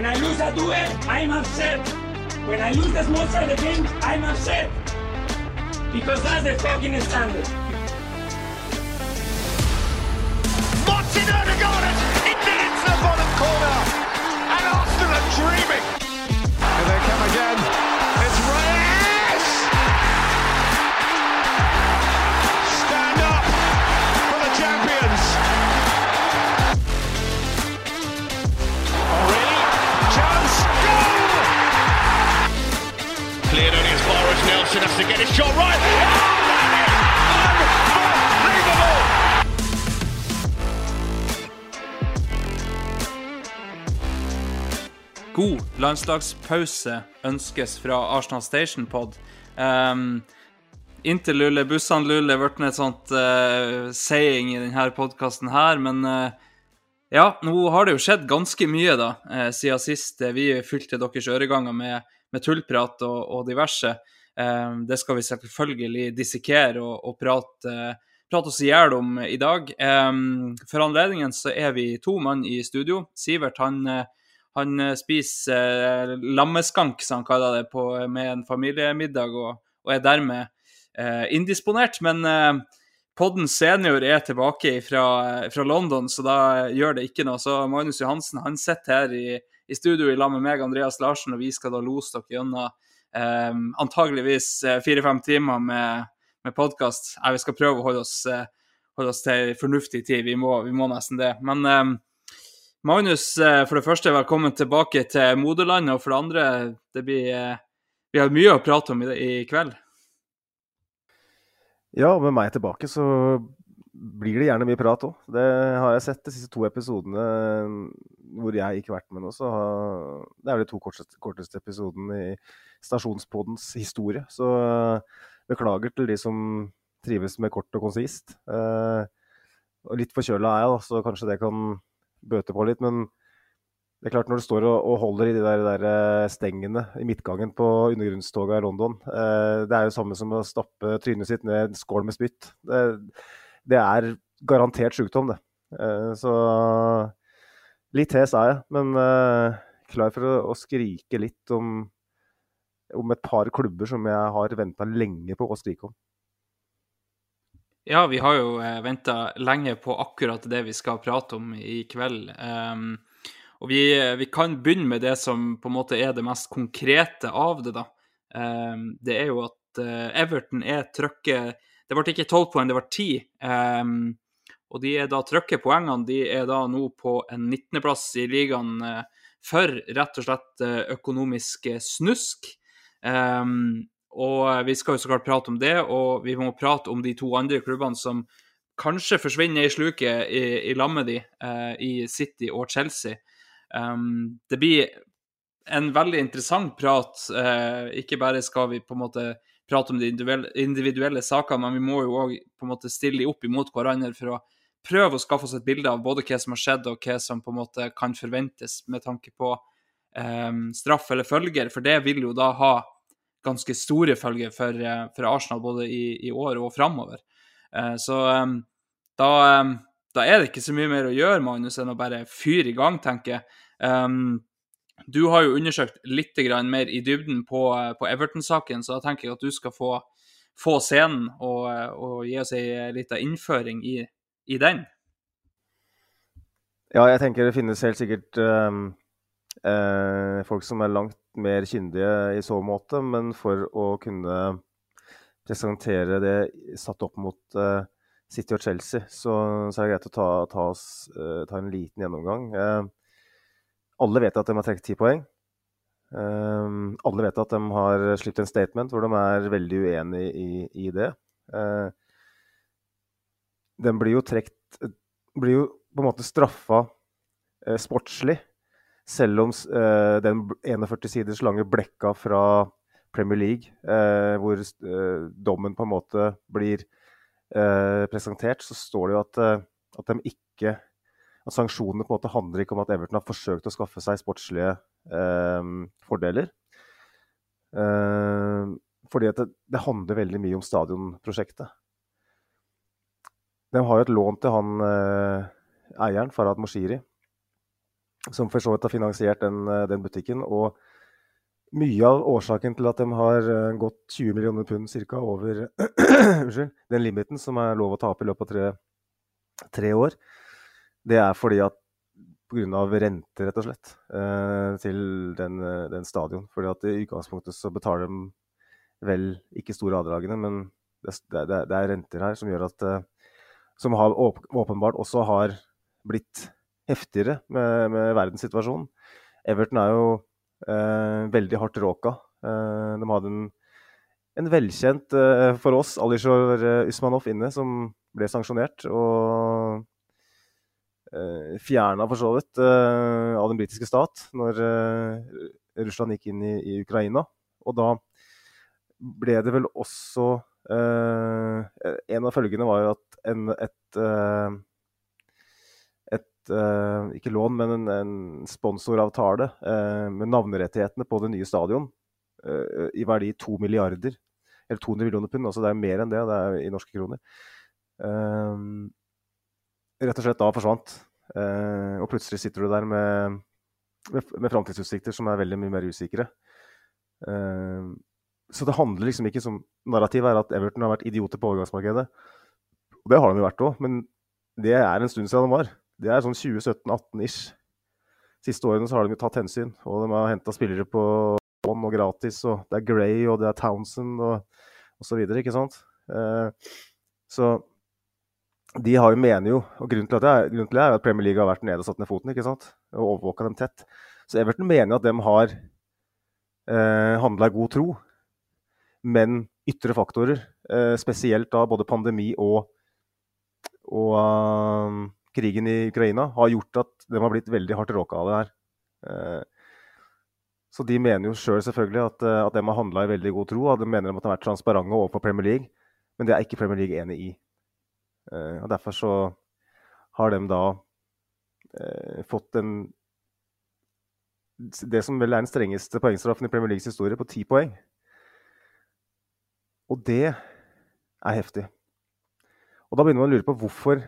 When I lose a duel, I'm upset. When I lose the small side game, I'm upset. Because that's the fucking standard. Martin Odegaard it into the bottom corner. And Arsenal are dreaming. Nelson has to get his shot right. God landslagspause ønskes fra Arsenal Station Pod. Um, Inntil Lulle, bussene Lulle, ble et sånt uh, saying i denne podkasten her, men uh, ja, nå har det jo skjedd ganske mye da, uh, siden sist vi fylte deres øreganger med, med tullprat og, og diverse. Um, det skal vi selvfølgelig dissekere og, og prate, prate oss i hjel om i dag. Um, for anledningen så er vi to mann i studio. Sivert han han spiser eh, lammeskank, som han kaller det, på, med en familiemiddag, og, og er dermed eh, indisponert. Men eh, podden senior er tilbake fra, fra, London, så da gjør det ikke noe. Så Magnus Johansen han sitter her i, i studio i lag med meg, Andreas Larsen, og vi skal da lose dere gjennom eh, antageligvis fire-fem timer med, med podkast. Vi skal prøve å holde oss, holde oss til fornuftig tid, vi må, vi må nesten det. Men um, Magnus, uh, for det første, velkommen tilbake til moderlandet. Og for det andre, det blir, uh, vi har mye å prate om i, i kveld. Ja, med meg tilbake så blir det gjerne mye prat òg. Det har jeg sett de siste to episodene hvor jeg ikke har vært med nå. Så har, det er de to korteste, korteste episodene i Stasjonspoddens historie. Så beklager til de som trives med kort og konsist. Eh, og litt forkjøla er jeg, da, så kanskje det kan bøte på litt. Men det er klart når du står og, holder i de der, der stengene i midtgangen på undergrunnstoget i London eh, Det er jo samme som å stappe trynet sitt ned en skål med spytt. Det, det er garantert sykdom, det. Eh, så litt hes er jeg, men eh, klar for å, å, skrike litt om, om et par klubber som jeg har venta lenge på å skrike om. Ja, vi har jo eh, venta lenge på akkurat det vi skal prate om i kveld. Um, og vi, vi, kan begynne med det som på en måte er det mest konkrete av det, da. Um, det er jo at uh, Everton er trøkket Det ble ikke tolv poeng, det ble ti. Um, og de er da trøkket poengene. De er da nå på en 19.-plass i ligaen for rett og slett økonomisk snusk. Um, og vi skal jo så klart prate om det, og vi må prate om de to andre klubbene som kanskje forsvinner i sluket i, i lammet de, uh, i City og Chelsea. Um, det blir en veldig interessant prat. Uh, ikke bare skal vi på en måte prate om de individuelle, individuelle sakene, men vi må jo òg stille opp imot hverandre for å prøve å skaffe oss et bilde av både hva som har skjedd, og hva som på en måte kan forventes med tanke på um, straff eller følger, for det vil jo da ha ganske store følger for, eh, for Arsenal både i, i, år og framover. Eh, så um, da, um, da, er det ikke så mye mer å gjøre, Magnus, enn å bare fyre i gang, tenker jeg. Du har jo undersøkt litt mer i dybden på, på Everton-saken, så da tenker jeg at du skal få, få scenen og, og, gi oss ei lita innføring i, i, den. Ja, jeg tenker det finnes helt sikkert um, uh, folk som er langt mer kyndige i så måte, men for å kunne presentere det satt opp mot uh, City og Chelsea, så, så, er det greit å ta, ta, oss, uh, ta en liten gjennomgang. Eh, alle vet at de har trukket ti poeng. alle vet at de har sluppet en statement hvor de er veldig uenig i, i det. den blir jo trukket Blir jo på en måte straffa sportslig selv om eh, den 41 siders lange blekka fra Premier League, eh, hvor eh, dommen på en måte blir eh, presentert, så står det jo at, eh, at de ikke at sanksjonene på en måte handler ikke om at Everton har forsøkt å skaffe seg sportslige fordeler. Fordi det, det, handler veldig mye om stadionprosjektet. De har jo et lån til han eh, eieren, Farad Moshiri, som for så vidt har finansiert den, eh, den, butikken. Og mye av årsaken til at de har eh, gått 20 millioner pund cirka over den limiten som er lov å ta opp i løpet av tre, tre år, det er fordi at pga. rente, rett og slett, eh, til den, den, stadion. Fordi at i utgangspunktet så betaler de vel ikke store avdragene, men det, det, det er renter her som gjør at Som har åpenbart også har blitt heftigere med, med verdenssituasjonen. Everton er jo eh, veldig hardt råka. Eh, de hadde en, en velkjent eh, for oss, Alishor Usmanov inne, som ble sanksjonert. Og eh, fjerna for så vidt eh, av den britiske stat når eh, Russland gikk inn i, i, Ukraina. Og da ble det vel også eh, En av følgene var jo at en, et uh, ikke lån, men en, en sponsoravtale uh, med navnerettighetene på det nye stadion uh, i verdi 2 milliarder. Eller 200 millioner pund. altså Det er mer enn det, det er i norske kroner. rett og slett da forsvant. og plutselig sitter du der med, med, med framtidsutsikter som er veldig mye mer usikre. så det handler liksom ikke som narrativ er at Everton har vært idioter på overgangsmarkedet. Og det har de jo vært òg, men det er en stund siden de var. Det er sånn 2017-18-ish. Siste årene så har de tatt hensyn. Og de har henta spillere på bånn og gratis. Og det er Gray og det er Townsend og, så videre, ikke sant. Eh, så de har jo mener jo, og grunnen til, det er, grunnen til det er at Premier League har vært nede og satt ned foten ikke sant? og overvåka dem tett. Så Everton mener at de har eh, handla i god tro. Men ytre faktorer, eh, spesielt da både pandemi og, og um, krigen i Ukraina har gjort at de har blitt veldig hardt råka av det her. Eh, så de mener jo sjøl selv selvfølgelig at, eh, at de har handla i veldig god tro. og De mener de har vært transparente overfor Premier League, men det er ikke Premier League enig i. Eh, og Derfor så har de da eh, fått en Det som vel er den strengeste poengstraffen i Premier Leagues historie, på ti poeng. Og det er heftig. Og da begynner man å lure på hvorfor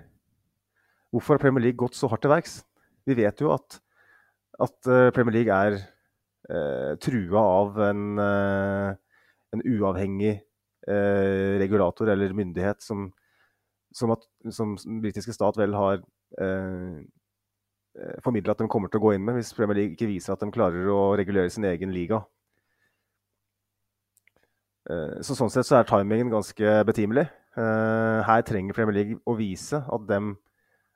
Hvorfor har Premier League gått så hardt til verks? Vi vet jo at, at eh, Premier League er eh, trua av en, eh, en uavhengig eh, regulator eller myndighet som, som, at, som den britiske stat vel har eh, eh formidla at de kommer til å gå inn med, hvis Premier League ikke viser at de klarer å regulere sin egen liga. Eh, så Sånn sett så er timingen ganske betimelig. Her trenger Premier League å vise at de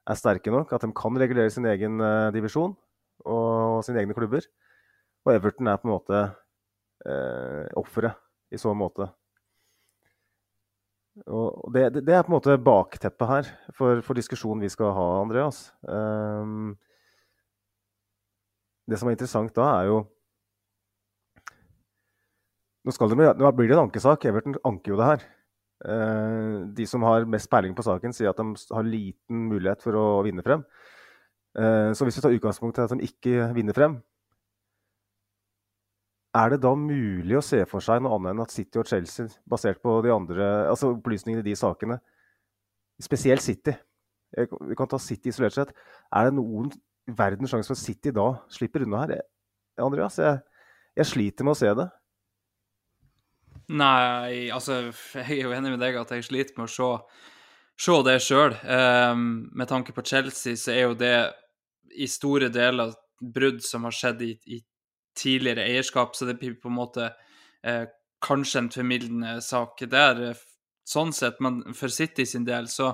er sterke nok, at de kan regulere sin egen uh, divisjon og, sine egne klubber. Og Everton er på en måte uh, offeret i så måte. Og det, det, er på en måte bakteppet her for, for diskusjonen vi skal ha, Andreas. Um, det som er interessant da, er jo Nå, det, nå blir det en ankesak. Everton anker jo det her. Eh, de som har mest peiling på saken, sier at de har liten mulighet for å vinne frem. Eh, så hvis vi tar utgangspunkt i at de ikke vinner frem, er det da mulig å se for seg noe annet enn at City og Chelsea, basert på de andre, altså opplysningene i de sakene, spesielt City Vi kan ta City isolert sett. Er det noen verdens sjanse for at City da slipper unna her? Andreas, jeg, jeg sliter med å se det. Nei, altså Jeg er jo enig med deg at jeg sliter med å se, se det sjøl. Um, ehm, med tanke på Chelsea, så er jo det i store deler brudd som har skjedd i, i tidligere eierskap, så det blir på en måte eh, kanskje en formildende sak der, eh, sånn sett. Men for City sin del så,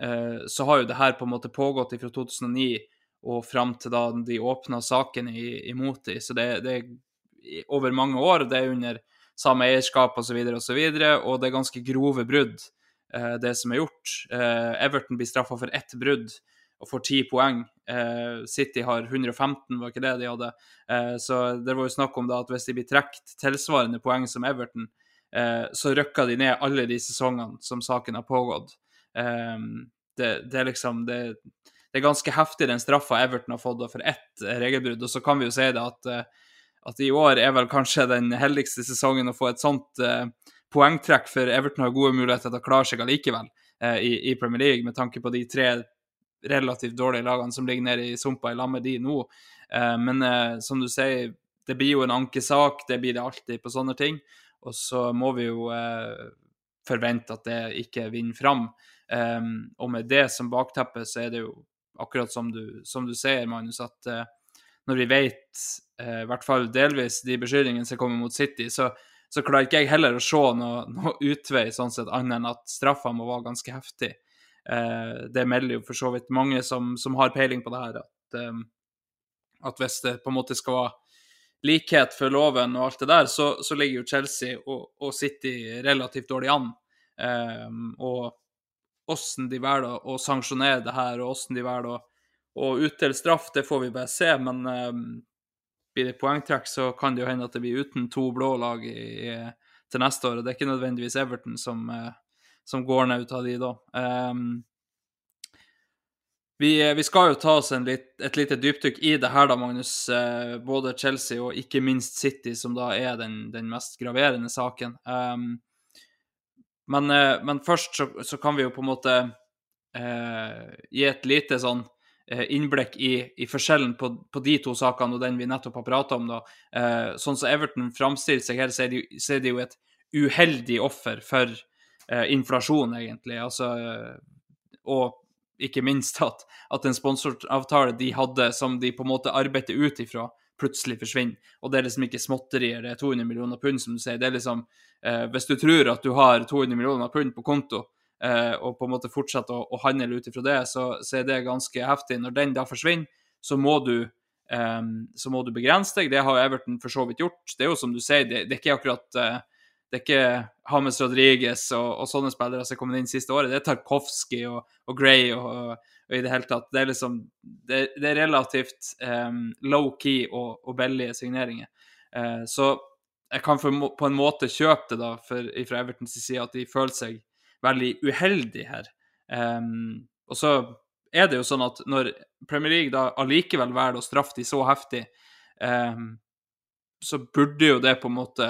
eh, så har jo det her på en måte pågått fra 2009 og fram til da de åpna saken imot dem. Så det, det er over mange år. Det er under samme eierskap osv., og, så videre, og, og det er ganske grove brudd, eh, det som er gjort. Eh, Everton blir straffa for ett brudd, og får ti poeng. Eh, City har 115, var ikke det de hadde? Eh, så det var jo snakk om da at hvis de blir trukket tilsvarende poeng som Everton, eh, så rykker de ned alle de sesongene som saken har pågått. Eh, det, det, er liksom det, det, er ganske heftig, den straffa Everton har fått for ett regelbrudd. Og så kan vi jo si det at, at i år er vel kanskje den heldigste sesongen å få et sånt eh, poengtrekk, for Everton har gode muligheter til å klare seg allikevel i, i Premier League, med tanke på de tre relativt dårlige lagene som ligger nede i sumpa i lag med de nå. Eh, men eh, som du sier, det blir jo en ankesak, det blir det alltid på sånne ting. Og så må vi jo eh, forvente at det ikke vinner fram. og med det som bakteppe, så er det jo akkurat som du, som du sier, Magnus, at når vi vet, i hvert fall delvis, de beskyldningene som kommer mot City, så, så klarer ikke jeg heller å se noe, noe utvei sånn sett annet enn at straffa må være ganske heftig. Eh, det melder jo for så vidt mange som, som har peiling på det her, at, eh, at, hvis det på en måte skal være likhet for loven og alt det der, så, så ligger jo Chelsea og, og, City relativt dårlig an. Um, og hvordan de velger å sanksjonere det her, og hvordan de velger å, å utdele straff, det får vi bare se. Men um, blir det poengtrekk, så kan det jo hende at det blir uten to blå lag i, i, til neste år. og Det er ikke nødvendigvis Everton som, uh, som går ned ut av de da. Um, vi, vi, skal jo ta oss litt, et lite dypdykk i det her, da, Magnus. Uh, både Chelsea og ikke minst City, som da er den, den mest graverende saken. Um, men, uh, men, først så, så, kan vi jo på en måte uh, gi et lite sånn innblikk i, i forskjellen på, på, de to sakene og den vi nettopp har prata om. da. sånn som Everton framstiller seg her, så er, de, så er de jo et uheldig offer for eh, inflasjon, egentlig. Altså, og ikke minst at, at en sponsoravtale de hadde, som de på en måte arbeider ut ifra, plutselig forsvinner. Og det er liksom ikke småtterier, det er 200 millioner pund, som du sier. Det er liksom eh, Hvis du tror at du har 200 millioner pund på konto, eh, og på en måte fortsette å, å handle ut ifra det, så, så, er det ganske heftig. Når den da forsvinner, så må du Um, så må du begrense deg. Det har Everton for så vidt gjort. Det er jo som du sier, det, det er ikke akkurat uh, det er ikke Hames Rodriguez og, og, sånne spillere som er kommet inn siste året. Det er Tarkovskij og, og, Gray og, og, i det hele tatt. Det er liksom Det, det er relativt um, low-key og billige signeringer. Uh, så jeg kan for, på en måte kjøpe det da for, fra Evertons side, at de føler seg veldig uheldig her. Um, og så er det jo sånn at når Premier League da allikevel velger å straffe de så heftig, um, så burde jo det på en måte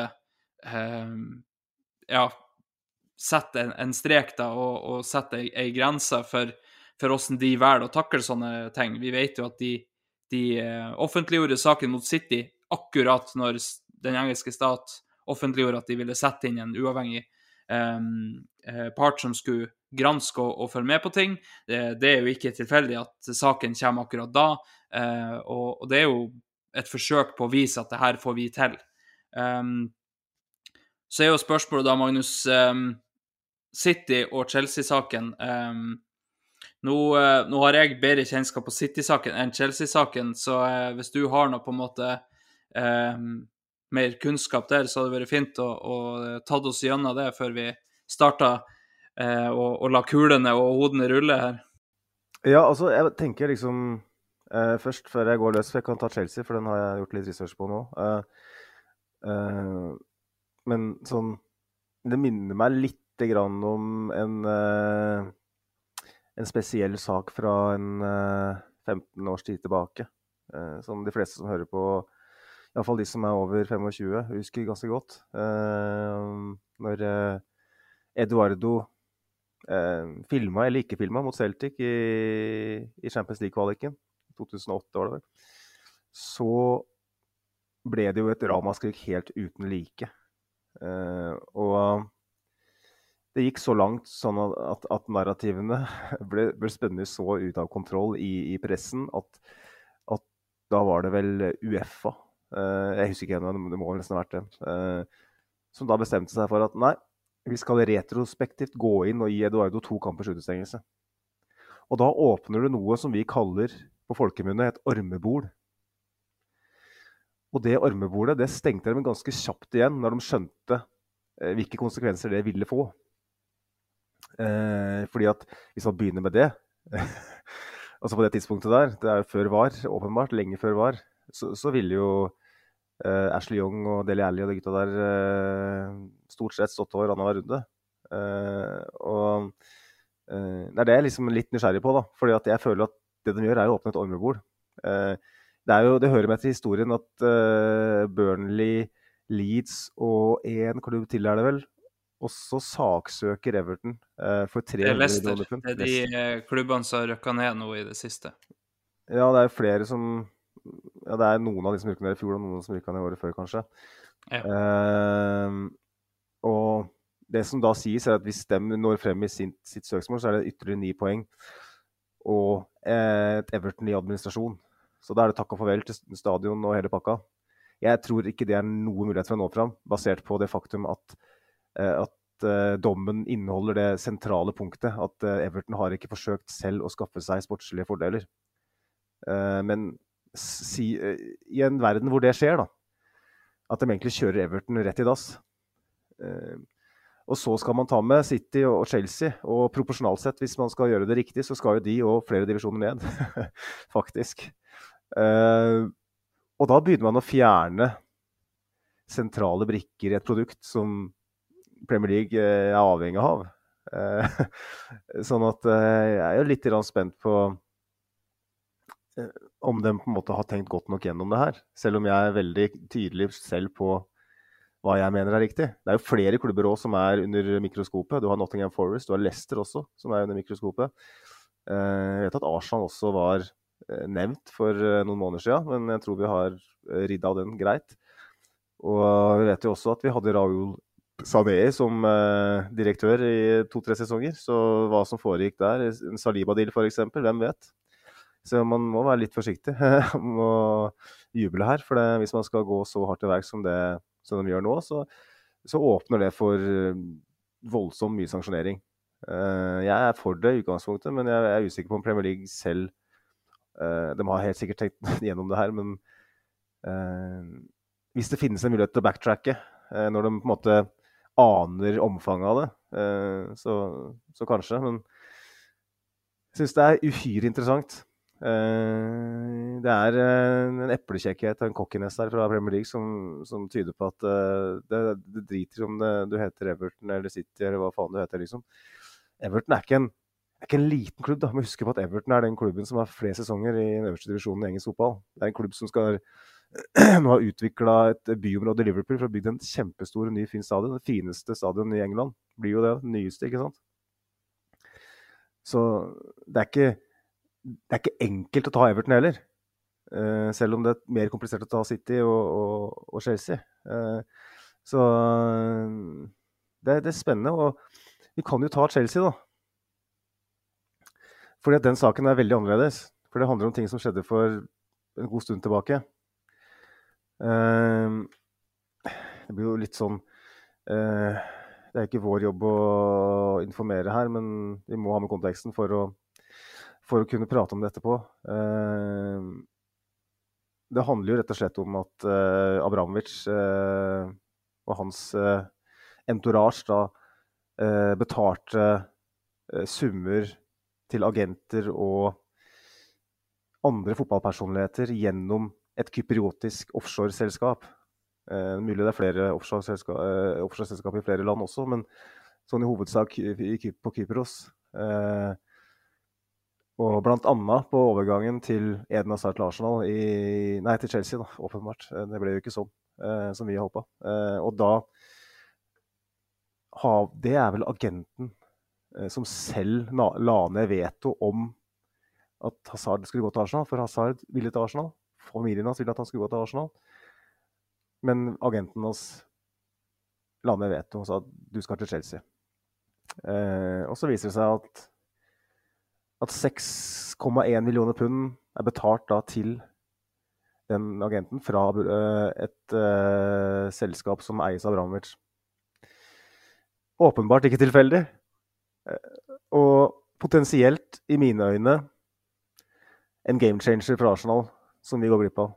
um, ja, sette en, en, strek da, og, og sette ei, ei grense for, for hvordan de velger å takle sånne ting. Vi vet jo at de, de uh, offentliggjorde saken mot City akkurat når den engelske stat offentliggjorde at de ville sette inn en uavhengig part som skulle granske og, og, følge med på ting. Det, det, er jo ikke tilfeldig at saken kommer akkurat da, Eh, og, og, det er jo et forsøk på å vise at det her får vi til. Um, så er jo spørsmålet da, Magnus um, City og Chelsea-saken. Um, nå, uh, nå, har jeg bedre kjennskap på City-saken enn Chelsea-saken, så uh, hvis du har noe på en måte um, mer kunnskap der, så hadde det vært fint å, å tatt oss gjennom det før vi starta eh, og, og la kulene og hodene rulle her. Ja, altså, jeg tenker liksom Først, før jeg går løs, for jeg kan ta Chelsea, for den har jeg gjort litt research på nå. Eh, men sånn Det minner meg lite grann om en, uh, en spesiell sak fra en uh, eh, 15 års tid tilbake. Som de fleste som hører på, iallfall de som er over 25, husker ganske godt. når Eduardo eh, filma, eller ikke filma, mot Celtic i, i Champions League-kvaliken. 2008 var det vel. Så ble det jo et ramaskrik helt uten like. Eh, og det gikk så langt sånn at, at narrativene ble, ble spennende så ut av kontroll i, i pressen at, at, da var det vel Uefa, jeg husker ikke ennå, det må nesten ha vært det, uh, som da bestemte seg for at nei, vi skal retrospektivt gå inn og gi Eduardo to kampers utestengelse. Og da åpner du noe som vi kaller på folkemunne et ormebol. Og det ormebolet det stengte de ganske kjapt igjen når de skjønte eh, hvilke konsekvenser det ville få. Eh, fordi at hvis man begynner med det Altså på det tidspunktet der, det er jo før VAR, åpenbart, lenge før VAR, så, så ville jo eh, Ashley Young og Deli Alli og de gutta der eh, stort sett stått over annenhver runde. Eh, og eh, det er det jeg er liksom litt nysgjerrig på, da. fordi at jeg føler at det de gjør, er å åpne et ormebol. Eh, det, jo, det hører med til historien at eh, Burnley, Leeds og én klubb til er det vel, også saksøker Everton for for Det er 300 Leicester. Det er de eh, klubbene som har røkka ned nå i det siste. Ja, det er flere som Ja, det er noen av de som rykka ned i fjor, og noen som rykka ned året før, kanskje. Ja. Uh, og det som da sies, er at hvis de når frem i sin, sitt søksmål, så er det ytterligere ni poeng og eh, et Everton i administrasjon. Så da er det takk og farvel til stadion og hele pakka. Jeg tror ikke det er noe mulighet for å nå fram, basert på det faktum at, eh, at eh, dommen inneholder det sentrale punktet. At Everton har ikke forsøkt selv å skaffe seg sportslige fordeler. Men si, eh, i en verden hvor det skjer, da, at de egentlig kjører Everton rett i dass. Eh, og så skal man ta med City og Chelsea. Og proporsjonalt sett, hvis man skal gjøre det riktig, så skal jo de og flere divisjoner ned. Faktisk. Eh, og da begynner man å fjerne sentrale brikker i et produkt som Premier League er avhengig av. Sånn at jeg er jo litt spent på om de på en måte har tenkt godt nok gjennom det her. Selv om jeg er veldig tydelig selv på hva jeg mener er riktig. Det er jo flere klubber òg som er under mikroskopet. Du har Nottingham Forest, du har Leicester også, som er under mikroskopet. Eh, Jeg vet at Arsenal også var eh, nevnt for eh, noen måneder siden, men jeg tror vi har ridd av den greit. Og vi vet jo også at vi hadde Raoul Sané som direktør i to-tre sesonger. Så hva som foregikk der, en Saliba-deal f.eks., hvem vet? Så man må være litt forsiktig med å juble her. For det, hvis man skal gå så hardt til verks som, det- som de gjør nå, så, så åpner det for eh, voldsomt mye sanksjonering. Eh, jeg er for det i utgangspunktet, men jeg er usikker på om Premier League selv eh, De har helt sikkert tenkt gjennom det her, men hvis det finnes en mulighet til å backtracke når de på en måte aner omfanget av det, så, så kanskje. Men jeg syns det er uhyre interessant. Eh, det er eh, en eplekjekkhet og en cockiness her fra Premier League som, som tyder på at eh, det, det driter om det, du heter Everton eller City eller hva faen du heter, liksom. Everton er ikke en, er ikke en liten klubb. da. Må huske på at Everton er den klubben som har flere sesonger i den øverste divisjonen i engelsk fotball. Det er en klubb som skal nå har utvikla et byområde i Liverpool for å bygge en kjempestor, ny, fin stadion. Det fineste stadion i England blir jo. Det nyeste, ikke sant. Så det er ikke, det er ikke enkelt å ta Everton heller. Uh, selv om det er mer komplisert å ta City og, og, og Chelsea. Uh, så det, det er spennende. Og vi kan jo ta Chelsea, da. Fordi at den saken er veldig annerledes. For det handler om ting som skjedde for en god stund tilbake. Uh, det blir jo litt sånn eh, Det er ikke vår jobb å informere her, men vi må ha med konteksten for å, for å kunne prate om det etterpå. Eh, det handler jo rett og slett om at eh, Abramovic eh, og hans entourage da betalte summer til agenter og andre fotballpersonligheter gjennom et kypriotisk offshoreselskap. Eh, mulig det er flere offshoreselskap eh, offshoreselskap i flere land også, men sånn i hovedsak på Kypros. Eh, og blant annet på overgangen til Eden Hazard til Arsenal i, Nei, til Chelsea, da, åpenbart. Eh, Det ble jo ikke sånn eh, som vi håpa. Eh, og da ha, Det er vel agenten eh, som selv na, la ned veto om at Hazard skulle gå til Arsenal, for Hazard ville til Arsenal. Familien hans ville at han skulle gå til Arsenal. Men agenten hans la ned veto og sa at du skal til Chelsea. Eh, og så viser det seg at, at 6,1 millioner pund er betalt da til den agenten fra eh, et uh, selskap som eies av Abramovic. Åpenbart ikke tilfeldig. Eh, og potensielt, i mine øyne, en game changer for Arsenal som vi går glipp av.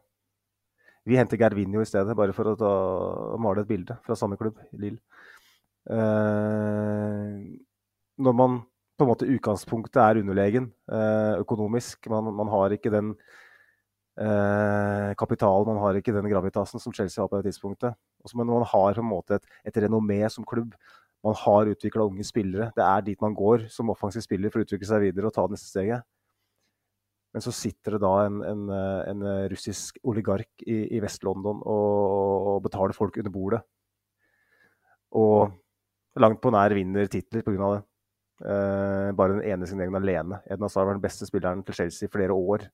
Vi henter Gervinho i stedet, bare for å ta, male et bilde fra samme klubb, Lill. Uh, når man på en måte utgangspunktet er underlegen eh, økonomisk. Man, man, har ikke den eh, kapitalen, man har ikke den gravitasen som Chelsea har på det tidspunktet. Også, men man har på en måte et, et renommé som klubb. Man har utvikla unge spillere. Det er dit man går som offensiv spiller for å utvikle seg videre og ta det neste steget. Men så sitter det da en, en, en russisk oligark i, i Vest-London og, og, betaler folk under bordet. Og langt på nær vinner titler pga. det. Uh, bare den ene signeringen alene. Eden Hazard var den beste spilleren til Chelsea i flere år.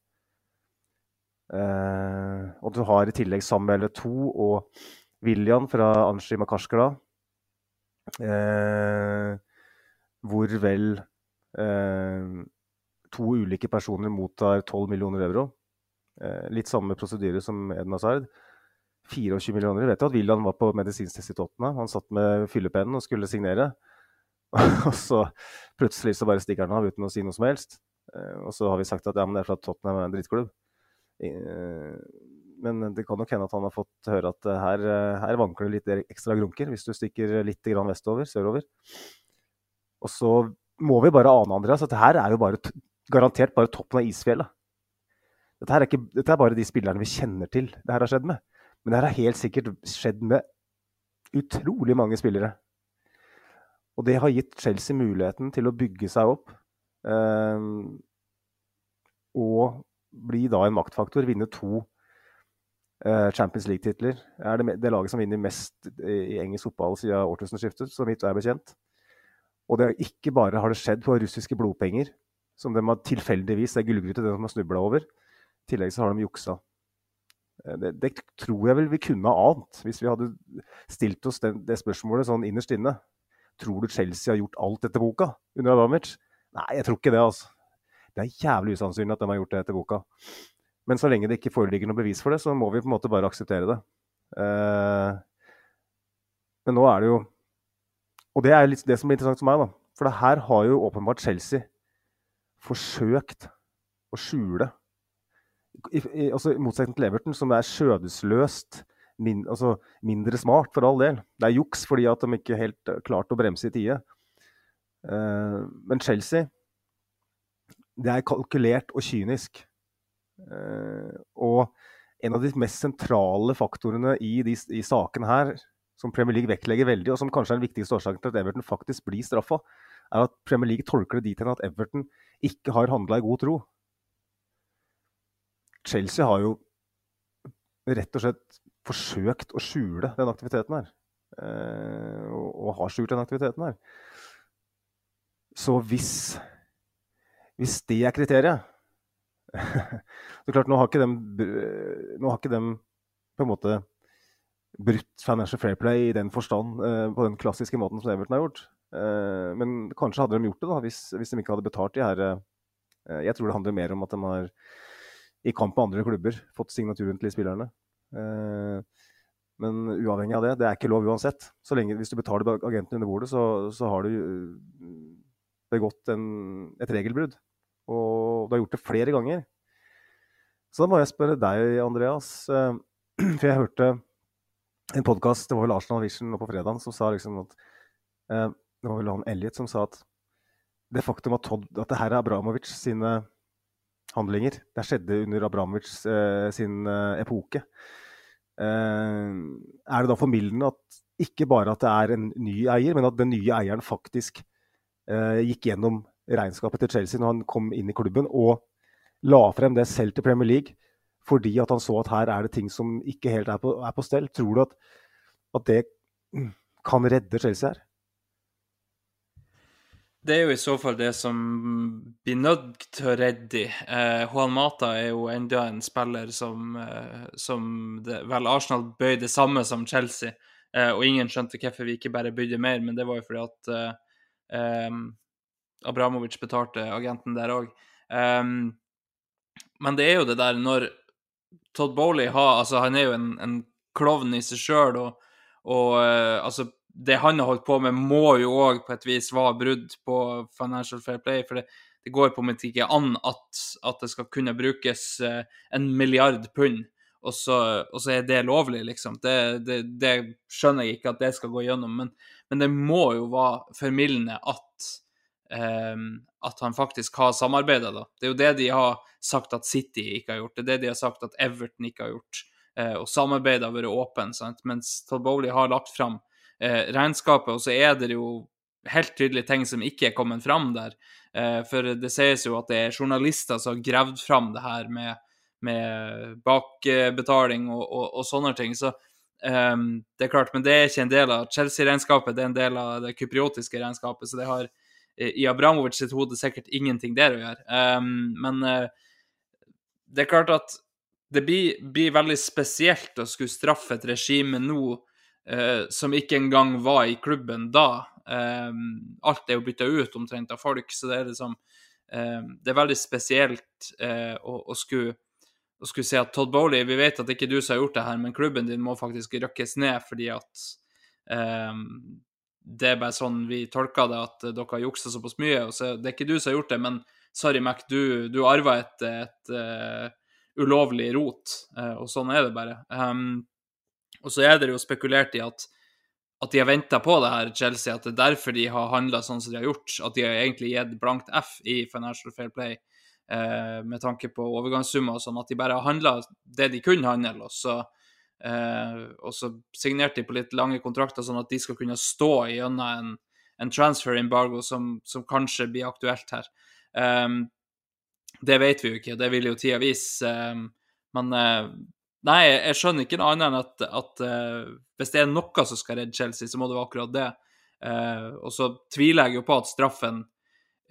Uh, og du har i tillegg Samuel To og William fra Anshi Makashkala. Uh, hvor vel to ulike personer mottar 12 millioner euro. litt samme prosedyre som Eden Hazard. 24 millioner. Jeg vet jo at William var på medisinstest i Tottenham. Han satt med fyllepennen og skulle signere. og så plutselig så bare stikker han av uten å si noe som helst. Eh, og så har vi sagt at ja, men det er fordi Tottenham er en drittklubb. Eh, men det kan nok hende at han har fått høre at eh, her, her vanker det litt ekstra grunker hvis du stikker litt vestover, sørover. Og så må vi bare ane, Andreas, at det her er jo bare, garantert bare toppen av isfjellet. Dette, er ikke, dette er bare de spillerne vi kjenner til det her har skjedd med. Men det her har helt sikkert skjedd med utrolig mange spillere. Og det har gitt Chelsea muligheten til å bygge seg opp. Eh, og bli da en maktfaktor. Vinne to eh, Champions League-titler. Er det, det, laget som vinner mest i engelsk fotball siden årtusenskiftet, så vidt jeg er bekjent. Og det er ikke bare har det skjedd på russiske blodpenger, som de har tilfeldigvis det er gullgryte de har snubla over. I tillegg så har de juksa. Eh, det, det, tror jeg vel vi kunne ha ant, hvis vi hadde stilt oss det, det spørsmålet sånn innerst inne. Tror du Chelsea har gjort alt etter boka under Adamic? Nei, jeg tror ikke det. altså. Det er jævlig usannsynlig at de har gjort det etter boka. Men så lenge det ikke foreligger noe bevis for det, så må vi på en måte bare akseptere det. Eh, men nå er det jo Og det er litt det som blir interessant for meg, da. For det her har jo åpenbart Chelsea forsøkt å skjule. I, i, altså, I motsetning til Everton, som er skjødesløst min, altså, mindre smart, for all del. Det er juks fordi at de ikke helt uh, klarte å bremse i tide. Uh, men Chelsea det er kalkulert og kynisk. Uh, og en av de mest sentrale faktorene i de i saken her, som Premier League vektlegger veldig, og som kanskje er den viktigste årsaken til at Everton faktisk blir straffa, er at Premier League tolker det dit hen at Everton ikke har handla i god tro. Chelsea har jo rett og slett forsøkt å skjule den aktiviteten her. Eh, og, og, har skjult den aktiviteten her. Så hvis, hvis det er kriteriet Så klart, nå har ikke dem, har ikke dem på en måte brutt financial fair play i den forstand, eh, på den klassiske måten som Everton har gjort. Eh, men kanskje hadde de gjort det da, hvis, hvis de ikke hadde betalt de her Jeg tror det handler mer om at de har i kamp med andre klubber fått signaturen til de spillerne. Eh, men uavhengig av det, det er ikke lov uansett. Så lenge, Hvis du betaler agenten under bordet, så, så har du eh, begått en, et regelbrudd. Og du har gjort det flere ganger. Så da må jeg spørre deg, Andreas. Eh, for jeg hørte en podkast, det var vel Arsenal Vision nå på fredag, som sa liksom at Det var vel han Elliot som sa at det faktum at, Todd, at det her er Abramovic sine handlinger, det skjedde under Abramovic sin epoke. Eh, er det da formildende at ikke bare at det er en ny eier, men at den nye eieren faktisk eh, gikk gjennom regnskapet til Chelsea når han kom inn i klubben, og la frem det selv til Premier League fordi at han så at her er det ting som ikke helt er på, er på stell. Tror du at, at det kan redde Chelsea her? Det er jo i så fall det som blir nødt til å redde de. Eh, Juan Mata er jo enda en spiller som, eh, som det, vel Arsenal bøy det samme som Chelsea. Eh, og ingen skjønte hvorfor vi ikke bare bydde mer, men det var jo fordi at eh, Abramovic betalte agenten der òg. men det er jo det der når Todd Bowley har Altså, han er jo en, en klovn i seg sjøl, og, og eh, altså det han har holdt på med, må jo òg på et vis være brudd på Financial Fair Play. For det, det går på en måte ikke an at, at, det skal kunne brukes eh, en milliard pund, og så, og så er det lovlig, liksom. Det, det, det, skjønner jeg ikke at det skal gå gjennom. Men, men det må jo være formildende at um, at han faktisk har samarbeida, da. Det er jo det de har sagt at City ikke har gjort. Det er det de har sagt at Everton ikke har gjort. Uh, og samarbeidet har vært åpen, sant? mens Todd Bowley har lagt fram eh, regnskapet, og så er det jo helt tydelige ting som ikke er kommet fram der. Eh, for det sies jo at det er journalister som har gravd fram det her med, med bakbetaling og, og, og, sånne ting. Så um, det er klart, men det er ikke en del av Chelsea-regnskapet, det er en del av det kypriotiske regnskapet. Så det har i Abramovic sitt hode sikkert ingenting der å gjøre. Um, men uh, det er klart at det blir, blir, veldig spesielt å skulle straffe et regime nå uh, som ikke engang var i klubben da. Eh, alt er jo bytta ut omtrent av folk, så det er liksom um, Det er veldig spesielt uh, å, å, skulle, å, skulle si at Todd Bowley Vi vet at det ikke er du som har gjort det her, men klubben din må faktisk røkkes ned fordi at um, det er bare sånn vi tolker det, at dere har juksa såpass mye. og så Det er ikke du som har gjort det, men sorry, Mac, du, du arva et, et uh, ulovlig rot, uh, og sånn er det bare. Um, og så er det jo spekulert i at, at de har venta på det her, Chelsea, at det er derfor de har handla sånn som de har gjort. At de har egentlig gitt blankt F i Financial Fair Play eh, med tanke på overgangssummer og sånn, at de bare har handla det de kunne handle. og så Eh, og så signerte de på litt lange kontrakter, sånn at de skal kunne stå gjennom en, en transfer embargo som, som, kanskje blir aktuelt her. Um, det vet vi jo ikke, det vil jo tida vise. Um, men uh, nei, jeg skjønner ikke noe annet enn at, at uh, hvis det er noe som skal redde Chelsea, så må det være akkurat det. Uh, og så tviler jeg jo på at straffen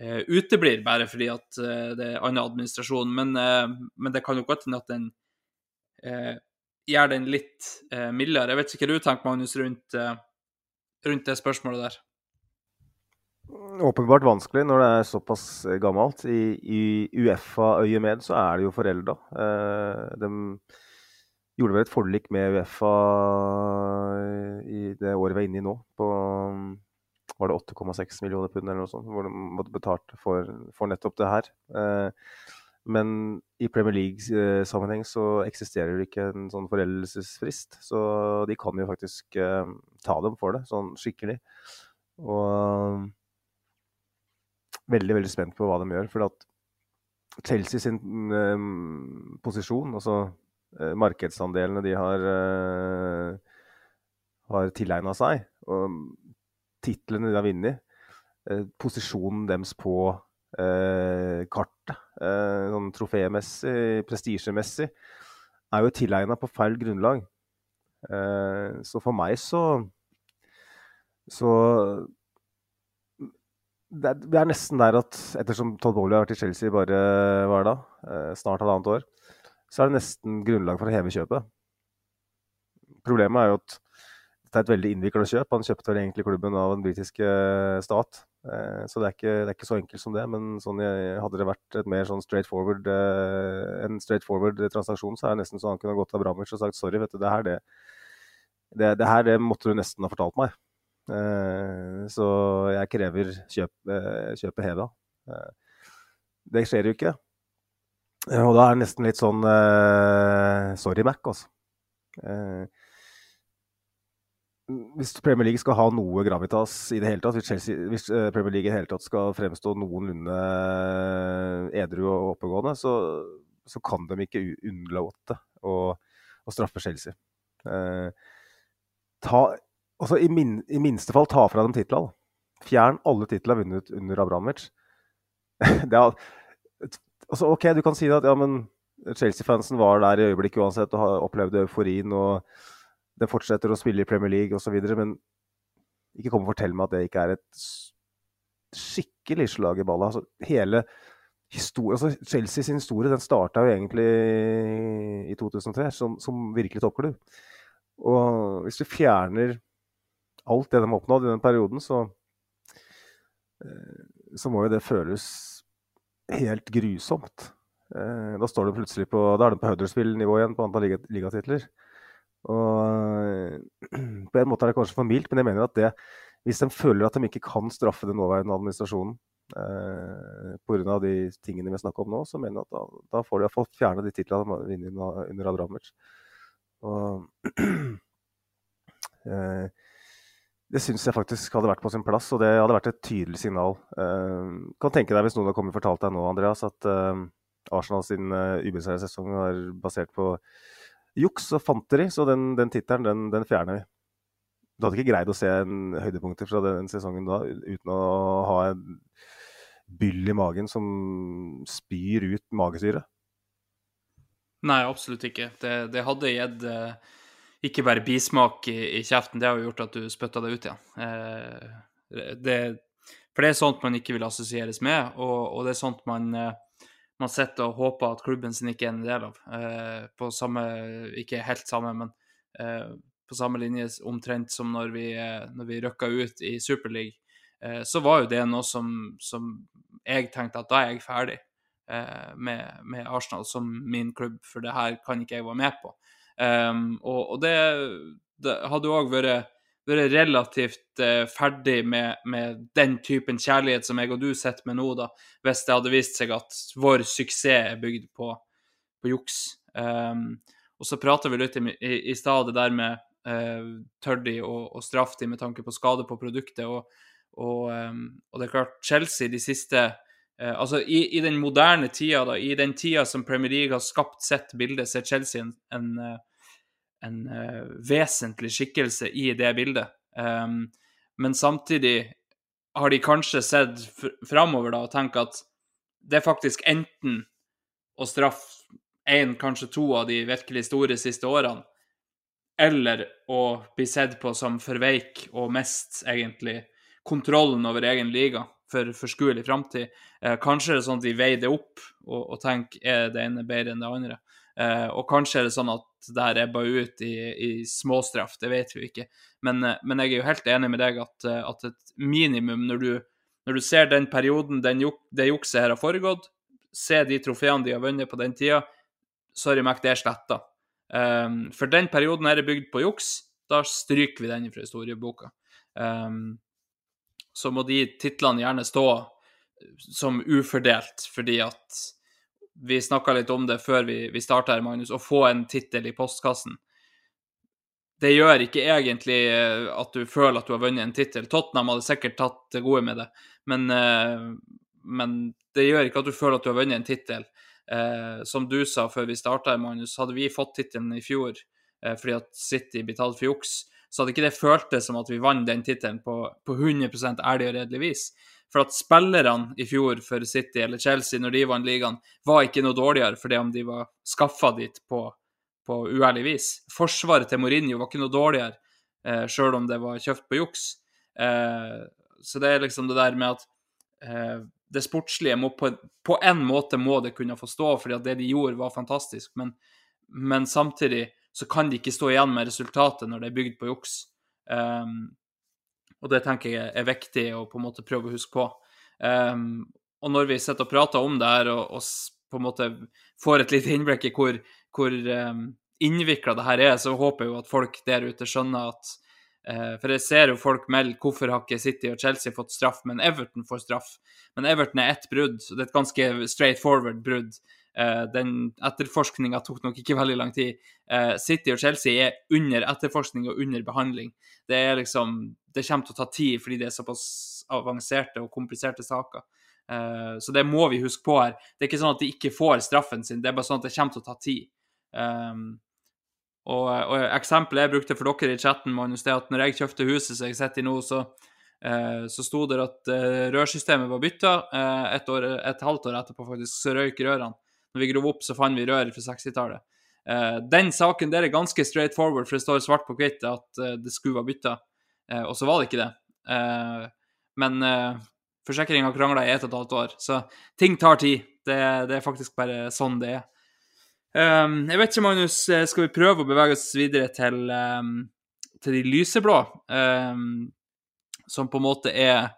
uteblir bare fordi at det er annen administrasjon, men, men det kan jo godt hende at den gjør den litt mildere. Jeg vet ikke hva du tenker, Magnus, rundt, rundt det spørsmålet der? Åpenbart vanskelig når det er såpass gammelt. I, i Uefa-øyemed så er det jo forelda. Eh, gjorde vel et forlik med Uefa eh, i det året vi er inne i nå, på var det 8,6 millioner pund eller noe sånt, hvor de måtte betalt for, for nettopp det her. Eh, men i Premier League-sammenheng så eksisterer det ikke en sånn foreldelsesfrist. Så de kan jo faktisk uh, ta dem for det, sånn skikkelig. Og veldig, veldig spent på hva de gjør. For at Chelsea sin posisjon, altså markedsandelene de har, har tilegna seg, og titlene de har vunnet, posisjonen deres på eh, kartet, eh, sånn trofémessig, prestisjemessig, er jo tilegna på feil grunnlag. Eh, så for meg så Så det er, det er, nesten der at ettersom Todd Bowley har vært i Chelsea bare hva da, eh, snart halvannet år, så er det nesten grunnlag for å heve kjøpet. Problemet er jo at dette er et veldig innvikla kjøp. Han kjøpte vel egentlig klubben av den britiske stat. Eh, så det er, ikke, det er, ikke, så enkelt som det. Men sånn, hadde det vært et mer sånn straight forward, eh, en straight forward transaksjon, så er det nesten så han kunne gått til Abramovic og sagt sorry, vet du, det her, det, det, det her det måtte du nesten ha fortalt meg. Eh, så jeg krever kjøp, kjøpet heva. Det skjer jo ikke. Og da er det nesten litt sånn sorry, Mac, altså hvis Premier League skal ha noe gravitas i det hele tatt, hvis, Chelsea, hvis eh, Premier League i det hele tatt skal fremstå noenlunde eh, edru og oppegående, så, så kan de ikke unnlate å straffe Chelsea. Eh, ta, altså i, min, i, minste fall ta fra dem titlene. Fjern alle titlene vunnet under Abramovic. det er, altså, OK, du kan si at ja, men Chelsea-fansen var der i øyeblikket uansett og opplevde euforien. og den fortsetter å spille i Premier League osv. Men ikke kom og fortell meg at det ikke er et skikkelig slag i balla. Altså, hele historie, altså Chelsea sin historie den starta jo egentlig i 2003 som, som virkelig toppklubb. Og hvis du fjerner alt det de har oppnådd i den perioden, så, eh, så må jo det føles helt grusomt. Eh, da står de plutselig på, da er de på Huddersfield-nivå igjen på antall ligatitler. Og på en måte er det kanskje for mildt, men jeg mener at det, hvis de føler at de ikke kan straffe den nåværende administrasjonen eh, pga. de tingene vi snakker om nå, så mener jeg at da, da får de iallfall fjerne de titlene de har vunnet under Abramovic. Og eh, Det syns jeg faktisk hadde vært på sin plass, og det hadde vært et tydelig signal. Uh, kan tenke deg hvis noen har kommet og fortalt deg nå, Andreas, at uh, Arsenal sin uh, ubeseirede sesong var basert på juks og fanteri, så den, den tittelen, den, den, fjerner vi. Du hadde ikke greid å se en høydepunkter fra den sesongen da uten å ha en byll i magen som spyr ut magesyre. Nei, absolutt ikke. Det, det hadde gitt ikke bare bismak i, i, kjeften, det har jo gjort at du spytta det ut igjen. Eh, det, for det er sånt man ikke vil assosieres med, og, og det er sånt man, eh, man sitter og håper at klubben sin ikke er en del av. Eh, på samme, ikke helt samme, men eh, på samme linje omtrent som når vi, eh, når vi røkka ut i Superliga, eh, så var jo det noe som, som, jeg tenkte at da er jeg ferdig med, med Arsenal som min klubb, for det her kan ikke jeg være med på. Um, og, og, det, det hadde òg vært, vært, relativt uh, ferdig med, med, den typen kjærlighet som jeg og du sitter med nå, da, hvis det hadde vist seg at vår suksess er bygd på, på juks. Um, og så prata vi litt i, i, i stad der med uh, tør de å straffe de med tanke på skade på produktet. Og, og, um, og, det er klart, Chelsea de siste Altså, i, i, den moderne tida, da, i den tida som Premier League har skapt sitt bilde, så er Chelsea en, en, en uh, vesentlig skikkelse i det bildet. Um, men samtidig har de kanskje sett framover og tenkt at det er faktisk enten å straffe én, kanskje to av de virkelig store siste årene, eller å bli sett på som for veik og mest egentlig kontrollen over egen liga for forskuelig framtid. Eh, kanskje er det sånn at de veier det opp og, og tenker er det ene bedre enn det andre. Eh, og kanskje er det sånn at det her ebba ut i, i småstraff, det vet vi ikke. Men, eh, men, jeg er jo helt enig med deg at, eh, at et minimum, når du, når du, ser den perioden den, det jukset her har foregått, se de trofeene de har vunnet på den tida, sorry, Mac, det er sletta. Um, for den perioden her er bygd på juks, da stryker vi den fra historieboka. Um, så må de titlene gjerne stå som ufordelt, fordi at vi snakka litt om det før vi, vi starta her, Magnus, å få en tittel i postkassen. Det gjør ikke egentlig eh, at du føler at du har vunnet en tittel. Tottenham hadde sikkert tatt det gode med det, men, eh, men, det gjør ikke at du føler at du har vunnet en tittel. Eh, som du sa før vi starta, Magnus, hadde vi fått tittelen i fjor fordi at City blir for juks, så hadde ikke det føltes som at vi vant den tittelen på, på 100 ærlig og redelig vis. For at spillerne i fjor for City eller Chelsea, når de vant ligaen, var ikke noe dårligere for det om de var skaffa dit på, på uærlig vis. Forsvaret til Mourinho var ikke noe dårligere, eh, sjøl om det var kjøpt på juks. Eh, så det er liksom det der med at eh, det sportslige må på, på, en måte må det kunne få stå, fordi at det de gjorde, var fantastisk. Men, men samtidig så kan de ikke stå igjen med resultatet når det er bygd på juks. Um, og det tenker jeg er viktig å på en måte prøve å huske på. Um, og når vi sitter og prater om det her og, og, på en måte får et lite innblikk i hvor, hvor um, innvikla det her er, så håper jeg jo at folk der ute skjønner at uh, For jeg ser jo folk melde hvorfor har ikke City og Chelsea fått straff, men Everton får straff. Men Everton er ett brudd, og det er et ganske straight forward brudd. Uh, den etterforskninga tok nok ikke veldig lang tid. Uh, City og Chelsea er under etterforskning og under behandling. Det er liksom Det kommer til å ta tid fordi det er såpass avanserte og kompliserte saker. Uh, så det må vi huske på her. Det er ikke sånn at de ikke får straffen sin, det er bare sånn at det kommer til å ta tid. Og, og eksempelet jeg brukte for dere i chatten, Magnus, det er at når jeg kjøpte huset som jeg sitter i nå, så, så sto det at rørsystemet var bytta. et, et halvt år etterpå faktisk, så røyk rørene. Når vi grov opp, så fant vi rør fra 60-tallet. Uh, den saken der er ganske straight forward, for det står svart på hvitt at uh, det skulle være bytta, uh, og så var det ikke det. men uh, forsikringa krangla i ett og et halvt år, så ting tar tid. Det, det er faktisk bare sånn det er. Um, jeg vet ikke, Magnus, skal vi prøve å bevege oss videre til, um, til de lyseblå, um, som på en måte er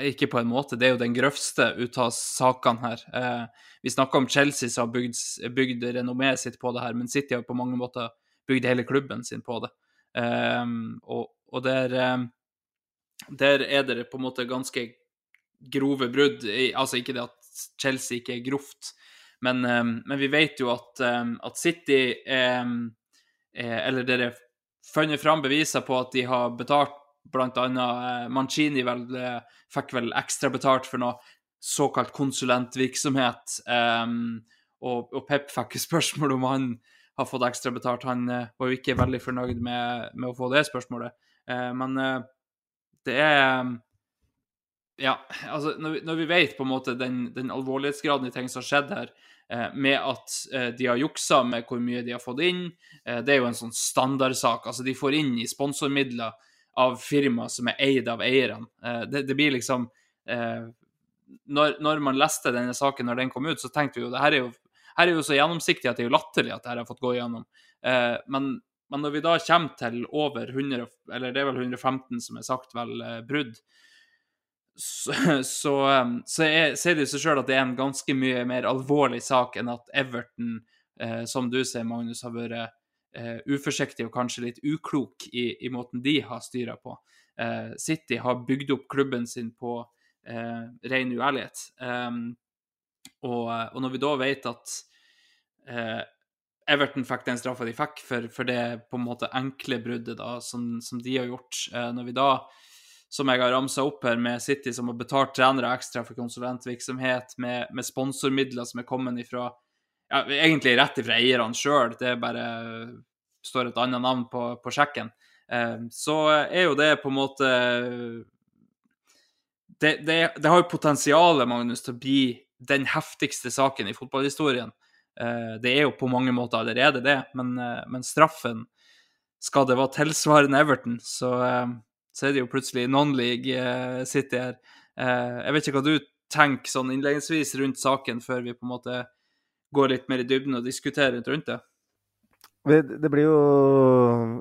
ikke på en måte, det er jo den grøvste ut av sakene her. Eh, vi snakker om Chelsea som har bygd, bygd renommeet sitt på det her, men City har på mange måter bygd hele klubben sin på det. Eh, og, og der, eh, der, er det på en måte ganske grove brudd. Altså ikke det at Chelsea ikke er grovt, men, eh, men vi vet jo at, eh, at City er, Eller dere funnet fram beviser på at de har betalt eh, Mancini vel, eh, fikk vel ekstra betalt for noe såkalt konsulentvirksomhet. Um, og, og Pep fikk spørsmål om han har fått ekstra betalt. Han uh, var jo ikke veldig fornøyd med, med å få det spørsmålet. Uh, men uh, det er Ja, altså, når vi, når vi, vet på en måte den, den alvorlighetsgraden i ting som har skjedd her, med at de har juksa med hvor mye de har fått inn, det er jo en sånn standardsak. Altså, de får inn i sponsormidler av firmaer som er eid av eierne. Det, det, blir liksom når, når, man leste denne saken når den kom ut, så tenkte vi jo det her er jo, her er jo så gjennomsiktig at det er jo latterlig at dette har fått gå igjennom. Eh, men, men, når vi da kommer til over 100, eller det er vel 115 som er sagt vel eh, brudd, så, så, så, er, så er det seg sjøl at det er en ganske mye mer alvorlig sak enn at Everton, eh, som du sier, Magnus, har vært eh, uforsiktig og kanskje litt uklok i, i måten de har styra på. Eh, City har bygd opp klubben sin på eh, ren uærlighet. Um, og, og, når vi da vet at eh, Everton fikk den straffa de fikk for, for, det på en måte enkle bruddet da, som, som de har gjort eh, Når vi da, som jeg har ramsa opp her, med City som har betalt trenere ekstra for konsulentvirksomhet, med, med sponsormidler som er kommet ifra ja, egentlig rett ifra eierne sjøl, det bare står et annet navn på, på sjekken, eh, så er jo det på en måte det, det, det, har jo potensial Magnus, til å bli den heftigste saken i fotballhistorien. Eh, det er jo på mange måter allerede det, men, eh, men straffen Skal det være tilsvarende Everton, så, eh, så er det jo plutselig non-league City her. Jeg vet ikke hva du tenker sånn innledningsvis rundt saken, før vi på en måte går litt mer i dybden og diskutere rundt det. Det blir jo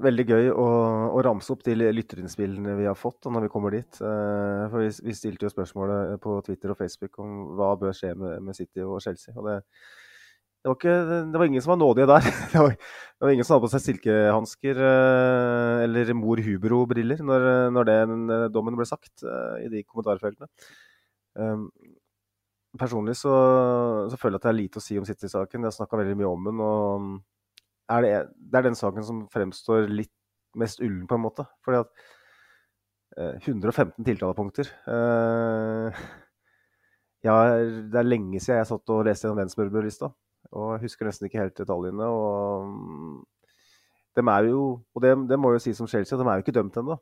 veldig gøy å, å ramse opp de lytterinnspillene vi har fått når vi kommer dit. Eh, for vi, vi, stilte jo spørsmålet på Twitter og Facebook om hva bør skje med, med City og Chelsea. Og det, det, var ikke, det, var ingen som var nådige der. Det var, det var ingen som hadde på seg silkehansker eh, eller mor Hubro-briller når, når, den eh, dommen ble sagt i de kommentarfeltene. Personlig så, så, føler jeg at det er lite å si om City-saken. Jeg har snakka veldig mye om den. og er det, det, er den saken som fremstår litt mest ullen, på en måte. Fordi at eh, 115 tiltalepunkter eh, ja, Det er lenge siden jeg satt og leste gjennom den smørbrødlista. Og jeg husker nesten ikke helt detaljene. Og mm, de er jo, og det, det må jo si som Chelsea, de er jo ikke dømt ennå.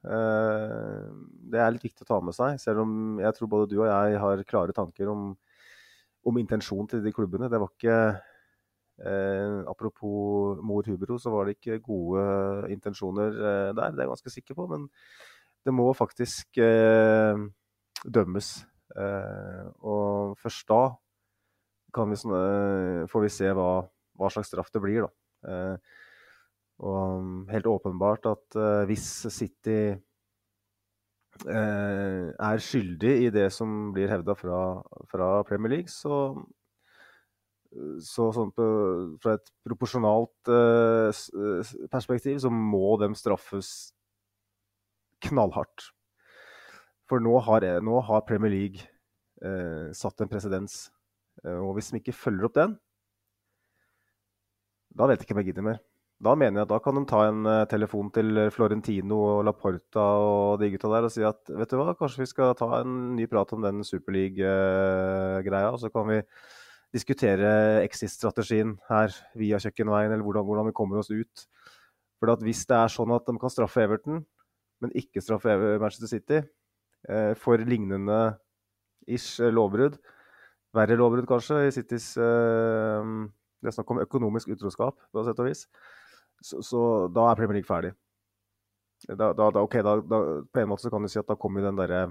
Eh, det er litt viktig å ta med seg, selv om jeg tror både du og jeg har klare tanker om, om intensjonen til de klubbene. Det var ikke Eh, apropos mor Hubro, så var det ikke gode intensjoner eh, der, det er jeg ganske sikker på. Men det må faktisk eh, dømmes. Eh, og først da vi, eh, får vi se hva, hva, slags straff det blir, da. Eh, og helt åpenbart at hvis City er skyldig i det som blir hevda fra, fra Premier League, så så sånn på, fra et proporsjonalt uh, perspektiv så må de straffes knallhardt. For nå har, nå har Premier League uh, satt en presedens. Og hvis de ikke følger opp den, da vet jeg ikke om jeg gidder mer. Da mener jeg at da kan de ta en telefon til Florentino og Laporta og de gutta der og si at vet du hva, kanskje vi skal ta en ny prat om den Superleague-greia, og så kan vi diskutere exit-strategien her via kjøkkenveien, eller hvordan, hvordan, vi kommer oss ut. For Hvis det er sånn at de kan straffe Everton, men ikke straffe Manchester City eh, for lignende ish eh, lovbrudd, verre lovbrudd kanskje, i Citys eh, Det er snakk om økonomisk utroskap, på sett og vis. Så, så, da er Premier League ferdig. Da, da, da, okay, på en måte så kan du si at da kommer den derre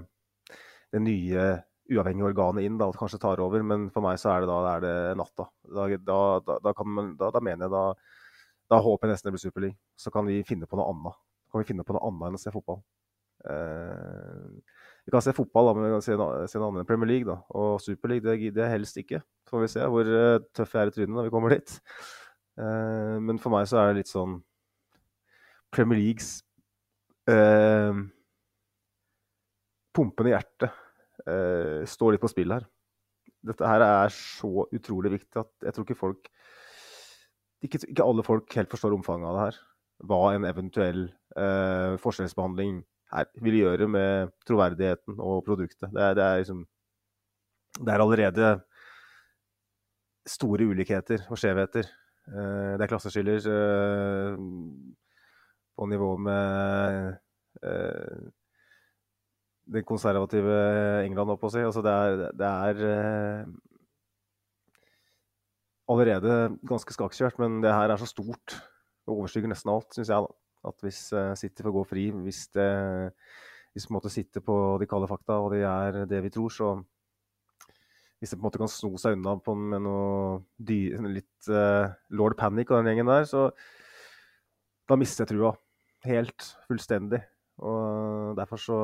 det nye uavhengige organet inn da, og kanskje tar over. Men for meg så er det da er det natta. Da, da, da, man, da, mener jeg da Da håper jeg nesten det blir Superleague. Så kan vi finne på noe annet. Kan vi finne på noe annet enn å se fotball. Eh, vi kan se fotball, da, men vi kan se, se noe annet enn Premier League. da, Og Superleague det gidder jeg helst ikke. Så får vi se hvor uh, tøff jeg er i trynet når vi kommer dit. Eh, men for meg så er det litt sånn Premier Leagues uh, pumpende hjerte uh, står litt på spill her. Dette her er så utrolig viktig at jeg tror ikke folk ikke, ikke alle folk helt forstår omfanget av det her. hva en eventuell uh, forskjellsbehandling her vil gjøre med troverdigheten og produktet. Det det er, liksom, det er allerede store ulikheter og skjevheter. Eh, det er klasseskiller eh, på nivå med eh, det konservative England, opp å si. Altså det er, det er allerede ganske skakkjørt, men det her er så stort og overskygger nesten alt, syns jeg. da. At hvis City får gå fri, hvis det hvis på en måte sitter på de kalde fakta, og det er det vi tror, så Hvis det på en måte kan sno seg unna på, med noe dy, litt uh, lord panic og den gjengen der, så da mister jeg trua. Helt fullstendig. Og derfor så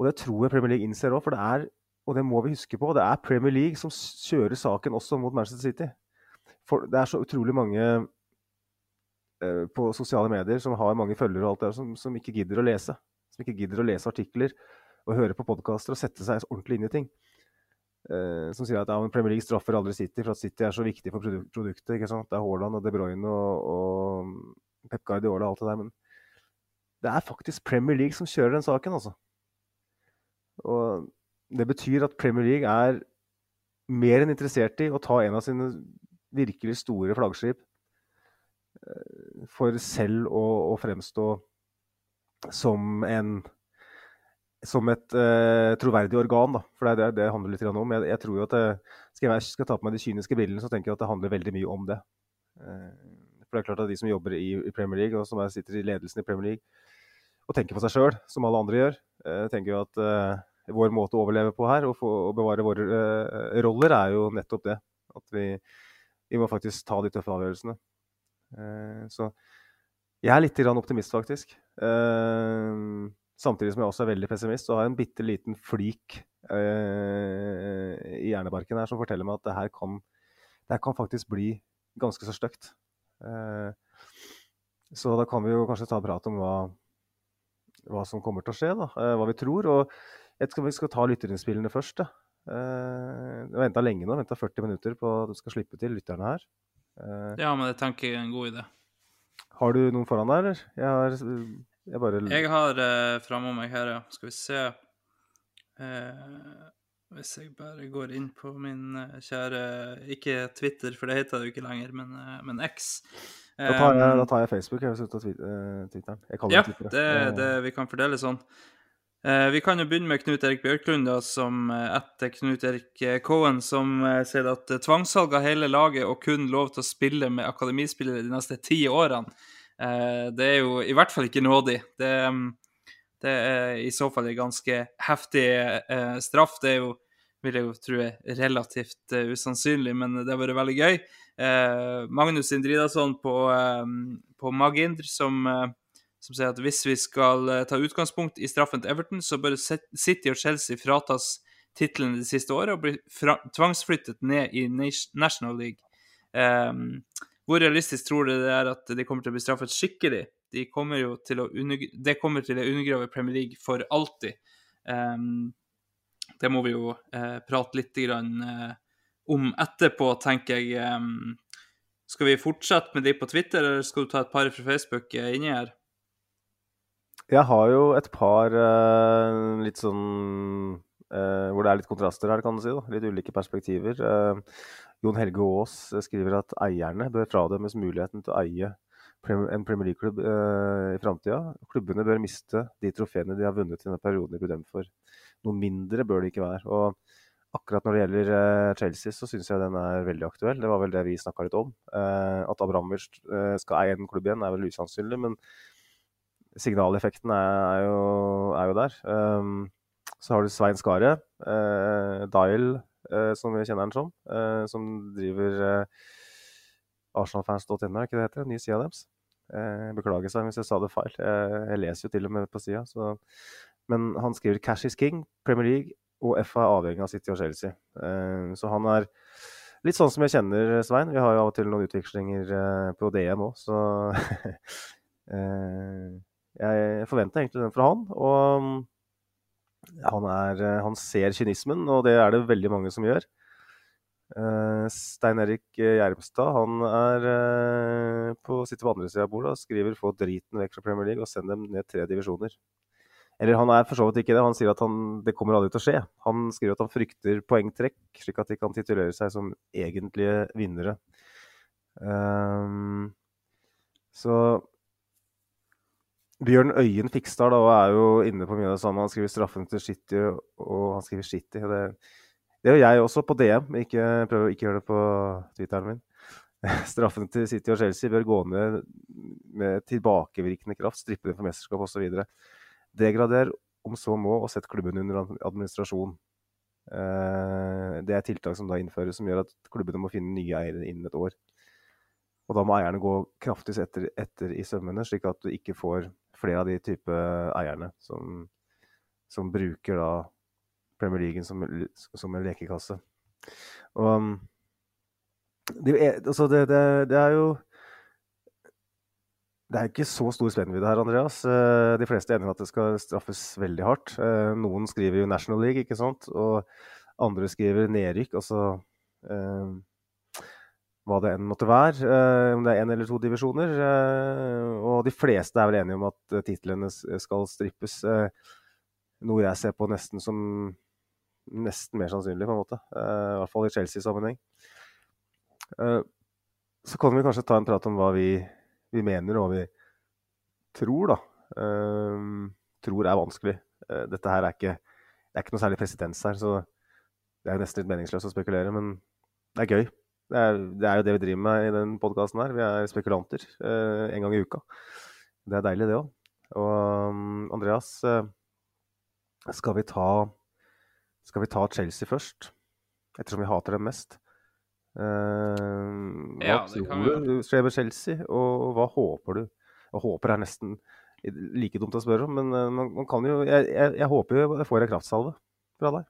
Og det tror jeg Premier League innser òg, for det er og det må vi huske på, det er Premier League som kjører saken også mot Manchester City. For det er så utrolig mange eh, på sosiale medier som har mange følgere og alt det som, som ikke gidder å lese. Som ikke gidder å lese artikler og høre på podkaster og sette seg ordentlig inn i ting. Eh, som sier at ja, Premier League straffer aldri City, for at City er så viktig for produk produktet. ikke sant? Det er Haaland og De Bruyne og, og Pep Guardiola og alt det der. Men det er faktisk Premier League som kjører den saken, altså. Og det betyr at Premier League er mer enn interessert i å ta en av sine virkelig store flaggskip eh, for selv å, å fremstå som en som et uh, troverdig organ, da. For det er det det handler litt om. Jeg, jeg tror jo at det, skal jeg skal ta på meg de kyniske brillene, så tenker jeg at det handler veldig mye om det. Uh, for det er klart at de som jobber i, i Premier League, og som er, sitter i ledelsen i Premier League, og tenker på seg sjøl, som alle andre gjør, uh, tenker jo at vår måte å overleve på her og, få, og bevare våre uh, roller, er jo nettopp det. At vi, vi må faktisk ta de tøffe avgjørelsene. Så jeg er litt optimist, faktisk. Uh, samtidig som jeg også er veldig pessimist og har en bitte liten flik i hjernebarken her som forteller meg at det her kan, det her kan faktisk bli ganske så stygt. så da kan vi jo kanskje ta en prat om hva, hva som kommer til å skje, da, hva vi tror. Og jeg vet vi skal ta lytterinnspillene først. Da. Uh, jeg venta lenge nå, venta 40 minutter på at du skal slippe til lytterne her. Uh, ja, men det tenker jeg er en god idé. Har du noen foran deg, eller? Jeg har, jeg bare... Jeg har uh, framme meg her, ja. Skal vi se uh, Hvis jeg bare går inn på min kjære Ikke Twitter, for det heter det jo ikke lenger, men, men X. Da tar, jeg, da tar jeg Facebook. Jeg har Twitteren. Jeg ja, det, det, det, vi kan fordele sånn. Eh, vi kan jo begynne med Knut Erik Bjørklund, da, som eh, etter Knut Erik eh, Cohen, som sier at tvangssalg av hele laget og kun lov til å spille med akademispillere de neste ti årene, det er jo i hvert fall ikke nådig. Det, det er i så fall en ganske heftig straff. Det er jo, vil jeg jo tro, er relativt usannsynlig, men det har vært veldig gøy. Magnus Indridason på, på Magindr, som som sier at hvis vi skal eh, ta utgangspunkt i straffen til Everton, så bør City og Chelsea fratas titlene de siste året og bli tvangsflyttet ned i National League. Um, hvor realistisk tror du det er at de kommer til å bli straffet skikkelig? De kommer jo til å det kommer til å undergrave Premier League for alltid. Um, det må vi jo uh, prate litt grann, uh, om etterpå, tenker jeg. Um, skal vi fortsette med de på Twitter, eller skal du ta et par fra Facebook uh, inni her? Jeg har jo et par uh, litt sånn uh, Hvor det er litt kontraster her, kan du si. da, Litt ulike perspektiver. Uh, Jon Helge Aas skriver at eierne bør fradømmes muligheten til å eie en Premier League-klubb i framtida. Klubbene bør miste de trofeene de har vunnet i denne perioden de ble dømt for. Noe mindre bør det ikke være. Og akkurat når det gjelder Chelsea, så syns jeg den er veldig aktuell. Det var vel det vi snakka litt om. at Abramovic skal eie en klubb igjen, er vel usannsynlig. men signaleffekten er, jo, er jo, der. Um, så har du Svein Skaret, Dial, som vi kjenner den som, uh, som driver uh, arsenalfans.no, er ikke det heter? Ny side deres. Uh, beklager seg hvis jeg sa det feil. jeg leser jo til og med på sida. Men han skriver 'Cash is king', Premier League og FA er avhengig av City og Chelsea. så han er litt sånn som jeg kjenner Svein. Vi har jo av og til noen utvekslinger på DM òg, så jeg forventer egentlig den fra han. Og han, er, han ser kynismen, og det er det veldig mange som gjør. Eh, Stein Erik Gjermstad han er eh, på, sitter på andre sida av bordet og skriver 'få driten vekk fra Premier League og send dem ned tre divisjoner'. Eller han er for så vidt ikke det. Han sier at han, det kommer aldri til å skje. Han skriver at han frykter poengtrekk, slik at de kan titulere seg som egentlige vinnere. Um, så Bjørn Øyen Fikstad da, er jo inne på mye av det samme. Han skriver straffen til City, og han skriver City. Det, det gjør jeg også på DM. Ikke, prøver å ikke gjøre det på Twitteren min. Straffen til City og Chelsea bør gå ned med tilbakevirkende kraft, strippe dem for mesterskap osv. Degrader om så må, og sett klubben under administrasjon. Eh, det er tiltak som da innføres, som gjør at klubbene må finne nye eiere innen et år. Og da må eierne gå kraftig etter, etter i sømmene, slik at du ikke får flere av de type eierne som, som bruker da Premier League som, som en lekekasse. Og det, altså det, det, det er jo det er ikke så stor spennvidde her, Andreas. Eh, de fleste er enige om at det skal straffes veldig hardt. Eh, noen skriver jo National League, ikke sant? og andre skriver nedrykk. Altså eh, hva det enn måtte være. Om det er én eller to divisjoner. Og de fleste er vel enige om at titlene skal strippes. Noe jeg ser på nesten som nesten mer sannsynlig, på en måte. I hvert fall i Chelsea-sammenheng. Så kan vi kanskje ta en prat om hva vi vi mener og hva vi tror, da. Tror er vanskelig. Dette her er ikke Det er ikke noe særlig presedens her, så det er nesten litt meningsløst å spekulere, men det er gøy. Det er, det er jo det vi driver med i den podkasten her. Vi er spekulanter eh, en gang i uka. Det er deilig, det òg. Og um, Andreas, eh, skal vi ta skal vi ta Chelsea først? Ettersom vi hater dem mest. Eh, hva ja, tror du skjer med Chelsea, og hva håper du? Og håper er nesten like dumt å spørre om, men uh, man, man, kan jo Jeg, jeg, jeg håper jo jeg får en kraftsalve fra deg.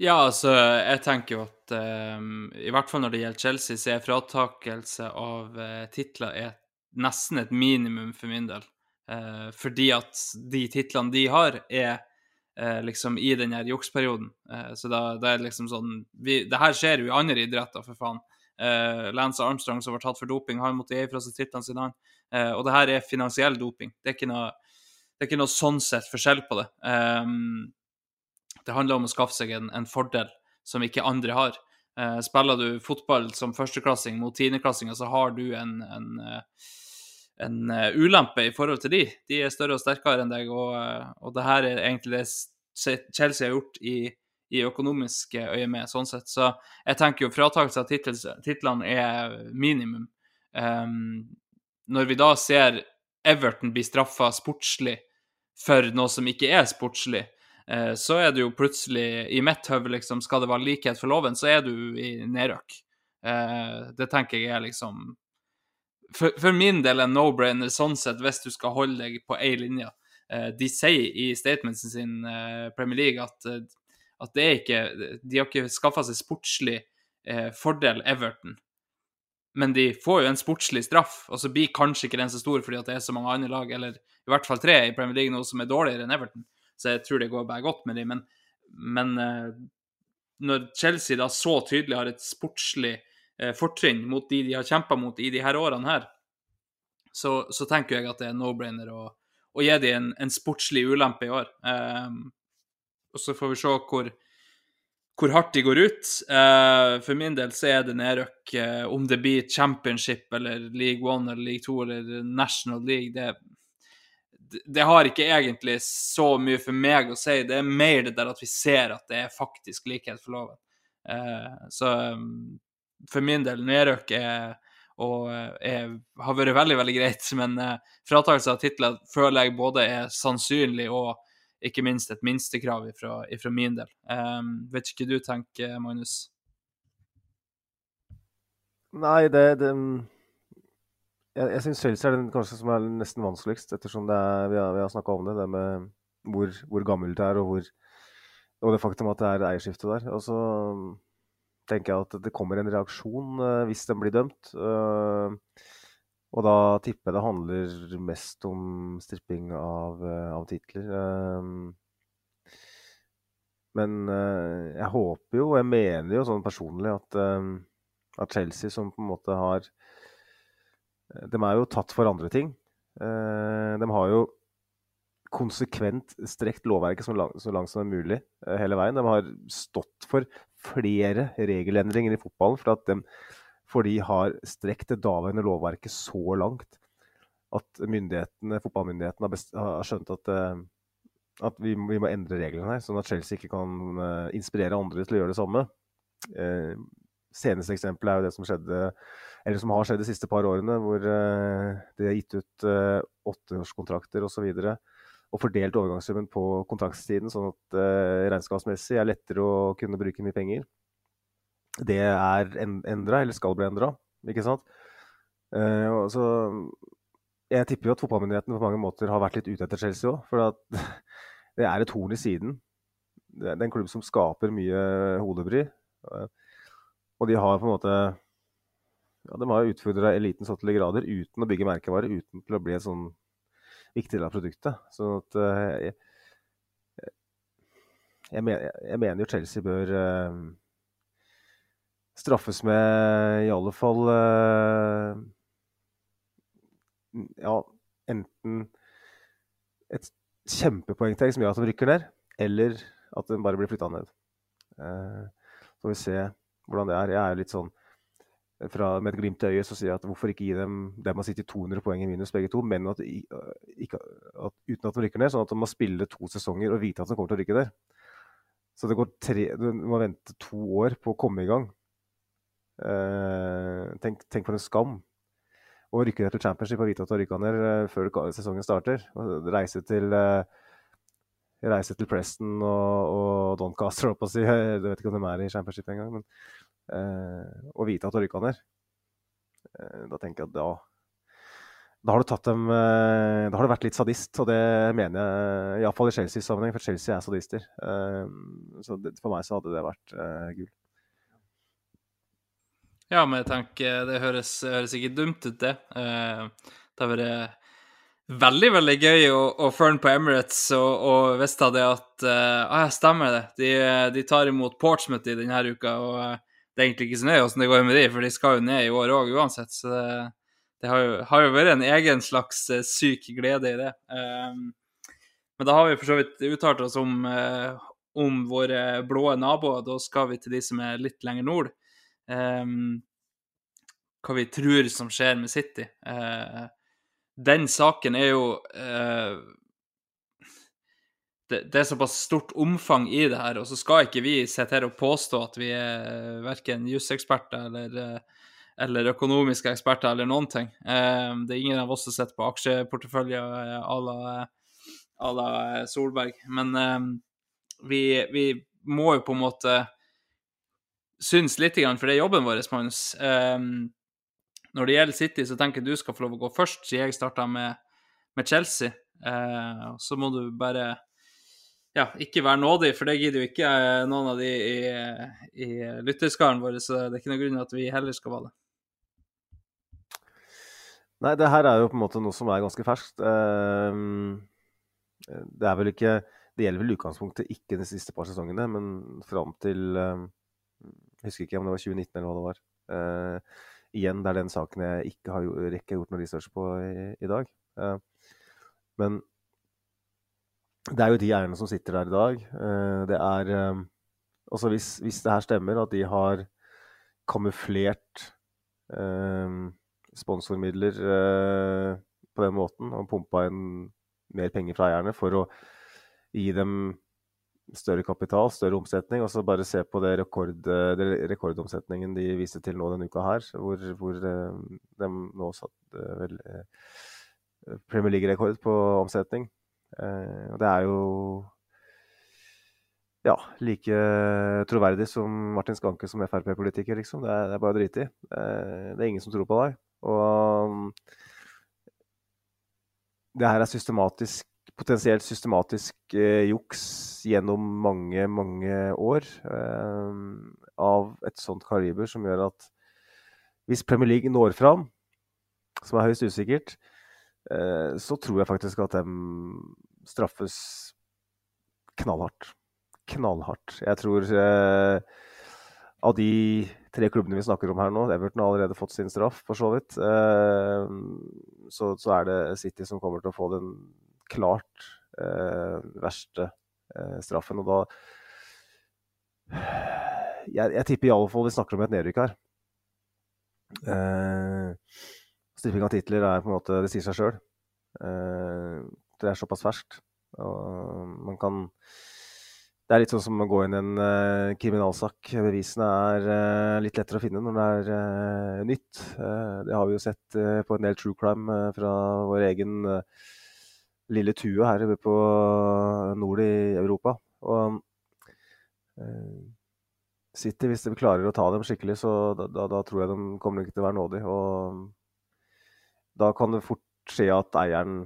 Ja, altså, jeg tenker jo at um, i hvert fall når det gjelder Chelsea, så er fratakelse av uh, titler er nesten et minimum for min del. Uh, fordi at de titlene de har, er eh, liksom i den her juksperioden. Eh, så da, da, er det liksom sånn vi, Det her skjer jo i andre idretter, for faen. Eh, Lance Armstrong som var tatt for doping, han måtte gi fra seg titlene sine, han. Eh, og det her er finansiell doping. Det er ikke noe, det er ikke noe sånn sett forskjell på det. Det handler om å skaffe seg en, en fordel som ikke andre har. Uh, spiller du fotball som førsteklassing mot tiendeklassinger, så har du en, en, en uh, ulempe i forhold til de. De er større og sterkere enn deg, og, og det her er egentlig det Chelsea har gjort i, i økonomisk øyemed, sånn sett. Så jeg tenker jo fratakelse av titlene er minimum. Um, når vi da ser Everton bli straffa sportslig for noe som ikke er sportslig, så er det jo plutselig i mitt hode, liksom, skal det være likhet for loven, så er du i nedrøk. Uh, det tenker jeg er liksom for, for min del en no-brainer sånn sett, hvis du skal holde deg på én linje. Eh, de sier i statementsen sin, eh, Premier League, at, eh, at det er ikke De har ikke skaffa seg sportslig fordel, Everton. Men de får jo en sportslig straff, og så blir kanskje ikke den så stor fordi at det er så mange andre lag, eller i hvert fall tre i Premier League nå, som er dårligere enn Everton. Så jeg tror det går bare godt med dem. Men, men når Chelsea da så tydelig har et sportslig fortrinn mot de de har kjempa mot i de her årene her, så, så tenker jeg at det er no-brainer å å, gi dem en, en, sportslig ulempe i år. Um, og så får vi se hvor, hvor hardt de går ut. Uh, for min del så er det nedrykk. Om det blir championship eller League One eller League Two eller National League, det, det, har ikke egentlig så mye for meg å si. Det er mer det der at vi ser at det er faktisk likhet for loven. Eh, så um, for min del, nedrøk er og er, eh, har vært veldig, veldig greit. Men eh, fratakelse av titler føler jeg både er sannsynlig og ikke minst et minstekrav ifra min del. Eh, vet ikke du tenker, Magnus? Nei, det, det Jeg, jeg syns Chelsea er den kanskje som er nesten vanskeligst, ettersom er, vi har, vi har snakka om det. Det med hvor, hvor gammelt det er, og, hvor, og det faktum at det er eierskifte der. Og så tenker jeg at det kommer en reaksjon uh, hvis den blir dømt. Uh, og da tipper jeg det handler mest om stripping av, uh, av titler. Men eh, jeg håper jo, og jeg mener jo sånn personlig, at, eh, at Chelsea som på en måte har De er jo tatt for andre ting. Eh, de har jo konsekvent strekt lovverket så, langt, så langt som er mulig eh, hele veien. De har stått for flere regelendringer i fotballen for at de, for de har strekt det daværende lovverket så langt at myndighetene, fotballmyndighetene har, best, har skjønt at, eh, at vi, vi, må endre reglene her, sånn at Chelsea ikke kan inspirere andre til å gjøre det samme. Uh, seneste eksempel er jo det som skjedde, eller som har skjedd de siste par årene, hvor uh, de har gitt ut uh, åtteårskontrakter osv. Og, så og fordelt overgangssummen på kontraktstiden, sånn at uh, regnskapsmessig er lettere å kunne bruke mye penger. Det er en, endra, eller skal bli endra, ikke sant. Så jeg tipper jo at fotballmyndighetene på mange måter har vært litt ute etter Chelsea òg. For det er et horn i siden. Det er en klubb som skaper mye hodebry. Og de har på en måte ja, De har utfordra eliten så til de grader uten å bygge merkevare, uten til å bli en sånn viktig del av produktet. Sånn at uh, jeg, jeg, mener, jeg, mener, jo Chelsea bør uh, straffes med i alle fall uh, Ja, enten et kjempepoengtrekk som gjør at de rykker ned, eller at de bare blir flytta ned. så får vi se hvordan det er. Jeg er litt sånn fra, med et glimt i øyet så sier jeg at hvorfor ikke gi dem der man sitter 200 poeng i minus begge to, men at, ikke, at, uten at de rykker ned, sånn at de må spille to sesonger og vite at de kommer til å rykke der. Så det går tre, du må vente to år på å komme i gang. Eh, tenk, tenk, for en skam å rykke ned til championship og vite at du har rykka ned eh, før sesongen starter. Reise til, eh, reise til Preston og, og Doncaster, holdt på å si. Jeg vet ikke om de er i championship engang. men og vite at du rykka ned, eh, da tenker jeg at da, da har dem eh, Da har du vært litt sadist, og det mener jeg iallfall i Chelsea-sammenheng, for Chelsea er sadister. Eh, så for meg så hadde det vært eh, gull. Ja, men jeg tenker det høres, høres ikke dumt ut, det. Eh, det har vært veldig, veldig gøy å, å følge på Emirates og, og visste det at Ja, ah, stemmer det. De, de, tar imot Portsmouth i denne uka. og det er egentlig ikke så nøye åssen det går med de, for de skal jo ned i år òg uansett. Så det, det har, jo, har, jo, vært en egen slags uh, syk glede i det. Um, men da har vi for så vidt uttalt oss om, uh, om våre blå naboer. Da skal vi til de som er litt lenger nord. Um, hva vi tror som skjer med City. Uh, den saken er jo det, det, er såpass stort omfang i det her, og så skal ikke vi sitte her og påstå at vi er verken juseksperter eller, eh, eller økonomiske eksperter eller noen ting. Eh, det er ingen av oss som sitter på aksjeporteføljer à la, Solberg. Men eh, vi, vi, må jo på en måte synes litt, for det er jobben vår, Magnus. Når det gjelder City, så tenker jeg du skal få lov å gå først, siden jeg starta med, med, Chelsea. Så må du bare ja, ikke være nådig, for det gidder jo ikke eh, noen av de i, i lytterskaren vår, så det er ikke noen grunn til at vi heller skal være det. Nei, det her er jo på en måte noe som er ganske ferskt. Ehm, det er vel ikke Det gjelder vel utgangspunktet ikke de siste par sesongene, men fram til Jeg husker ikke om det var 2019 eller hva det var. Igjen, det er den saken jeg ikke har rekke gjort noe research på i, i dag. Men det er jo de eierne som sitter der i dag. Eh, det er eh, Altså hvis, hvis det her stemmer, at de har kamuflert eh, sponsormidler på den måten og pumpa inn mer penger fra eierne for å gi dem større kapital, større omsetning. Og så bare se på det, rekord, det rekordomsetningen de viste til nå denne uka her, hvor, hvor de nå satt vel Premier League-rekord på omsetning. Eh, og det er jo ja, like troverdig som Martin Skanke som Frp-politiker, liksom. Det er, det er bare å drite i. Det er ingen som tror på deg. Og det her er systematisk, potensielt systematisk eh, juks gjennom mange, mange år eh, av et sånt kaliber som gjør at hvis Premier League når fram, som er høyst usikkert, Eh, så tror jeg faktisk at de straffes knallhardt. knallhardt. Jeg tror eh, av de tre klubbene vi snakker om her nå, Everton har allerede fått sin straff, for så vidt, eh, så, så, er det City som kommer til å få den klart eh, verste eh, straffen. Og da Jeg, jeg tipper i alle fall vi snakker om et nedrykk her. Eh, Stripping av titler er på en måte Det sier seg sjøl. Eh, det er såpass ferskt. Og man kan Det er litt sånn som å gå inn i en uh, kriminalsak. Bevisene er uh, litt lettere å finne når det er nytt. det har vi jo sett på en del true crime fra vår egen lille tue her på nord i Europa. Og City, hvis de klarer å ta dem skikkelig, så da, da, da tror jeg de kommer ikke til å være nådige. Da kan det fort skje at eieren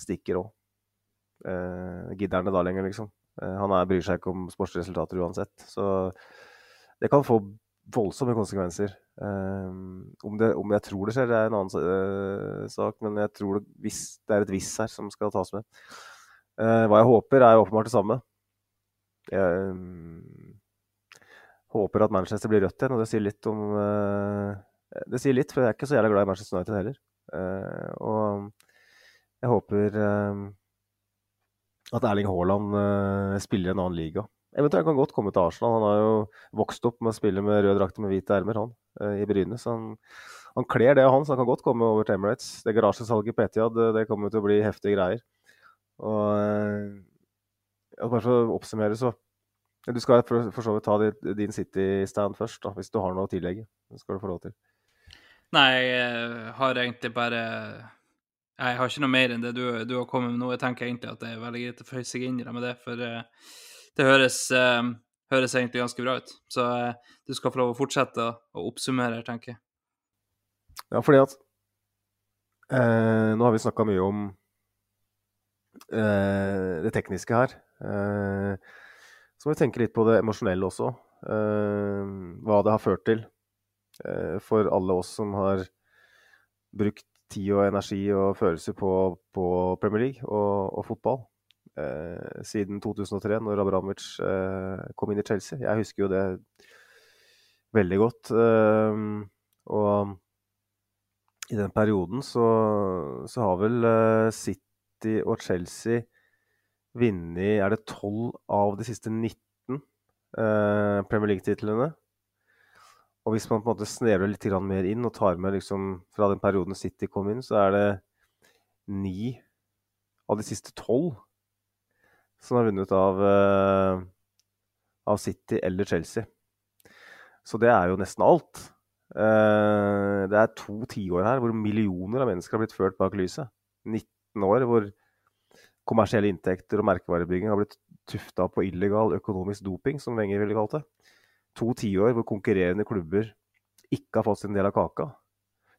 stikker òg. Eh, gidder han det da lenger, liksom? Eh, han er, bryr seg ikke om sportsresultater uansett. Så det kan få voldsomme konsekvenser. Uh, om, det, om, jeg tror det skjer, det er en annen uh, sak, men jeg tror det, hvis, det er et hvis her som skal tas med. hva jeg håper, er åpenbart det samme. Jeg håper at Manchester blir rødt igjen, og det sier litt om Det sier litt, for jeg er ikke så jævla glad i Manchester United heller. Og jeg håper at Erling Haaland uh, spiller i en annen liga. Eventuelt kan godt komme til Arsenal. Han har jo vokst opp med å spille med rød drakt med hvite ermer, han, i Bryne. Så han, han kler det av han, så han kan godt komme over til Emirates. Det garasjesalget på Etiad, det, kommer til å bli heftige greier. Og bare for å oppsummere, så Du skal for, for så vidt ta din City-stand først, da, hvis du har noe å tillegge. Det skal du få lov til. Nei, jeg har egentlig bare jeg har ikke noe mer enn det du, du, har kommet med nå. Jeg tenker egentlig at det er veldig greit å føye seg inn i det med det, for uh, det høres, uh, høres, egentlig ganske bra ut. Så uh, du skal få lov å fortsette å, oppsummere, tenker jeg. Ja, fordi at Nå har vi snakka mye om det tekniske her. så må vi tenke litt på det emosjonelle også. hva det har ført til for alle oss som har brukt tid og energi og følelser på, på Premier League og, og fotball. Eh, siden 2003, når Abramovic eh, kom inn i Chelsea. Jeg husker jo det veldig godt. Eh, og i den perioden så, så har vel eh, City og Chelsea vunnet Er det 12 av de siste 19 eh, Premier League-titlene? Og hvis man på en måte snevrer litt mer inn og tar med liksom fra den perioden City kom inn, så er det ni av de siste tolv som har vunnet av, uh, av City eller Chelsea. Så det er jo nesten alt. Uh, det er to tiår her hvor millioner av mennesker har blitt ført bak lyset. 19 år hvor kommersielle inntekter og merkevarebygging har blitt tufta på illegal økonomisk doping, som Wenger ville kalt det to tiår hvor konkurrerende klubber ikke har fått sin del av kaka.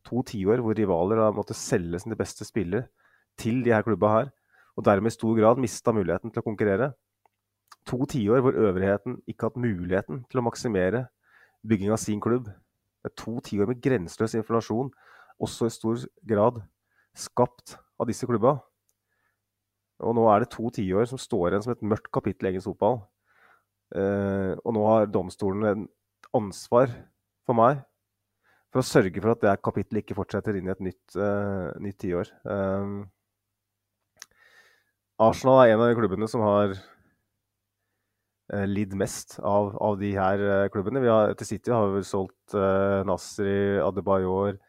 To tiår hvor rivaler har måttet selge sine beste spillere til de her klubba her, og dermed i stor grad mista muligheten til å konkurrere. To tiår hvor øvrigheten ikke har hatt muligheten til å maksimere bygging av sin klubb. Det er to tiår med grenseløs inflasjon, også i stor grad skapt av disse klubba. Og nå er det to tiår som står igjen som et mørkt kapittel i engelsk fotball. Uh, og nå har domstolen en ansvar for meg for å sørge for at det kapittelet ikke fortsetter inn i et nytt, uh, nytt tiår. Um, Arsenal er en av de klubbene som har uh, lidd mest av, av, de her klubbene. Vi har, til City har vi solgt Nasri, Adebayor,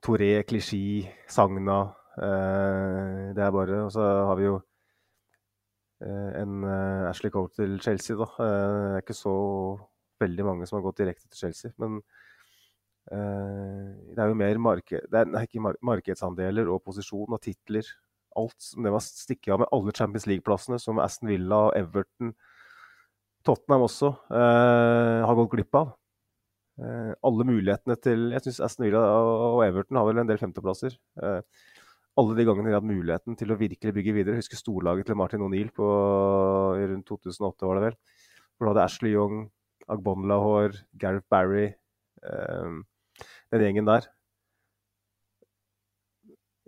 Toré, Klisjé, Sagna. det er bare Og så har vi jo Eh, enn eh, Ashley Cole til Chelsea. Da. Eh, det er ikke så veldig mange som har gått direkte til Chelsea. Men det er jo mer marked, er, nei, markedsandeler og posisjon og titler. Alt som det var stikket av med alle Champions League-plassene, som Aston Villa, Everton, Tottenham også, eh, har gått glipp av. Eh, alle mulighetene til Jeg syns Aston Villa og Everton har vel en del femteplasser. Eh, alle de gangene de hadde muligheten til å virkelig bygge videre. Jeg husker storlaget til Martin O'Neill på rundt 2008, var det vel. Hvor du hadde Ashley Young, Agbon Lahore, Gareth Barry um, Den gjengen der.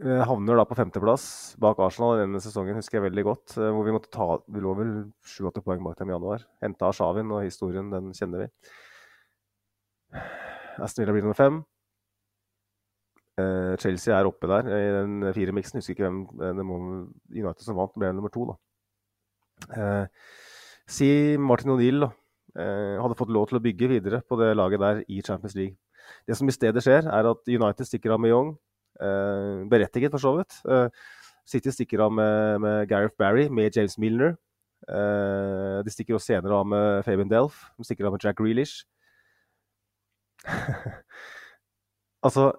Jeg havner da på femteplass bak Arsenal denne sesongen, husker jeg veldig godt. eh, Hvor vi måtte ta Vi lå vel sju-åtte poeng bak dem i januar. Henta Arshavin, og historien den kjenner vi. Aston Villa blir nummer fem. Eh, Chelsea er oppe der i den firemiksen. Husker ikke hvem eh, det må, United som vant, ble nummer to, da. Eh, si Martin O'Neill hadde fått lov til å bygge videre på det laget der i Champions League. Det som i stedet skjer, er at United stikker av med Young. Eh, berettiget, for så vidt. Eh, City stikker av med, med Gareth Barry, med James Milner. Eh, de stikker også senere av med Fabian Delph. De stikker av med Jack Grealish. altså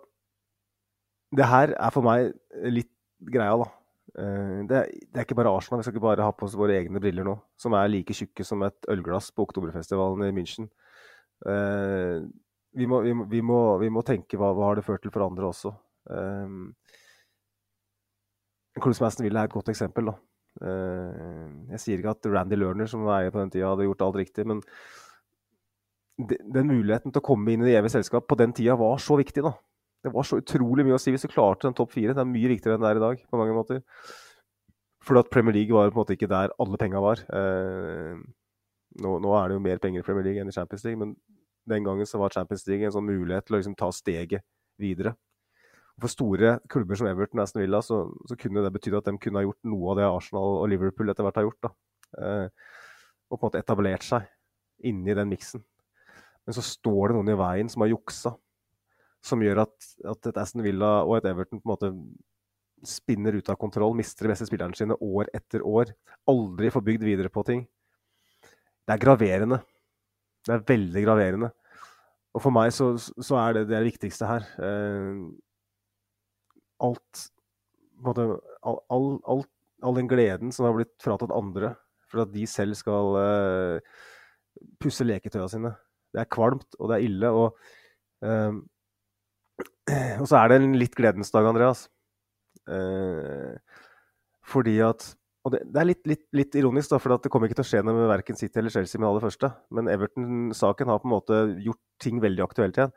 Det her er for meg litt greia, da. Eh, det, er, det er ikke bare Arsenal. Vi skal ikke bare ha på oss våre egne briller nå, som er like tjukke som et ølglass på Oktoberfestivalen i München. Eh, vi, må, vi, må, vi, må, vi må tenke hva, hva har det ført til for andre også. Klubb som Aston Villa er et godt eksempel. da. Jeg sier ikke at Randy Lerner, som var eier på den tida, hadde gjort alt riktig, men den muligheten til å komme inn i det evige selskap på den tida var så viktig. da. Det var så utrolig mye å si hvis du klarte den topp fire. Det er mye viktigere enn det er i dag, på mange måter. Fordi at Premier League var på en måte ikke der alle penga var. Eh, nå, nå, er det jo mer penger i Premier League enn i Champions League, men den gangen så var Champions League en sånn mulighet til å liksom ta steget videre. For store klubber som Everton og Aston Villa så, så, kunne det betydd at de kunne ha gjort noe av det Arsenal og Liverpool etter hvert har gjort. Eh, og på en måte etablert seg inni den miksen. Men så står det noen i veien som har juksa, som gjør at, at et Aston Villa og et Everton på en måte spinner ut av kontroll, mister de beste spillerne sine år etter år. Aldri får bygd videre på ting. Det er graverende. Det er veldig graverende. Og for meg så, så er det det viktigste her. Eh, alt måte, all, all, all, den gleden som har blitt fratatt andre for at de selv skal uh, pusse leketøya sine. Det er kvalmt, og det er ille. Og, uh, og så er det en litt gledens dag, Andreas. Eh, fordi at Og det, det er litt, litt, litt, ironisk, da, for det kommer ikke til å skje noe med verken City eller Chelsea med aller første. Men Everton-saken har på en måte gjort ting veldig aktuelt igjen.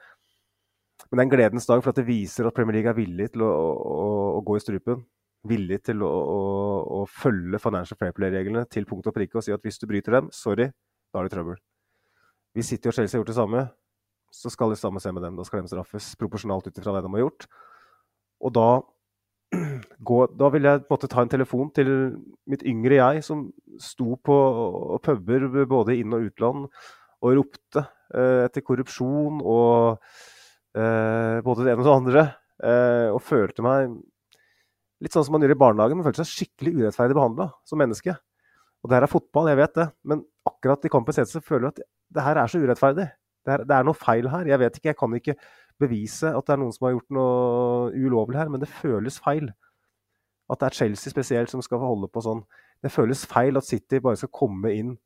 Men det er en gledens dag, for at det viser at Premier League er villig til å, å, å gå i strupen. Villig til å, å følge Financial Fair Play-reglene til punkt og prikke og si at hvis du bryter dem, sorry, da er det trøbbel. Hvis City og Chelsea har gjort det samme, så skal de sammen se med dem. Da skal de straffes proporsjonalt ut ifra det de har gjort. Og da, gå, da vil jeg på en måte ta en telefon til mitt yngre jeg, som sto på puber både inn- og utland og ropte eh, etter korrupsjon og Eh, både det ene og det andre. Eh, og følte meg litt sånn som man gjør i barnehagen, men følte seg skikkelig urettferdig behandla som menneske. Og det her er fotball, jeg vet det, men akkurat i kampens hete føler jeg at det her er så urettferdig. Det er, det er, noe feil her. Jeg vet ikke, jeg kan ikke bevise at det er noen som har gjort noe ulovlig her, men det føles feil. At det er Chelsea spesielt som skal holde på sånn. Det føles feil at City bare skal komme inn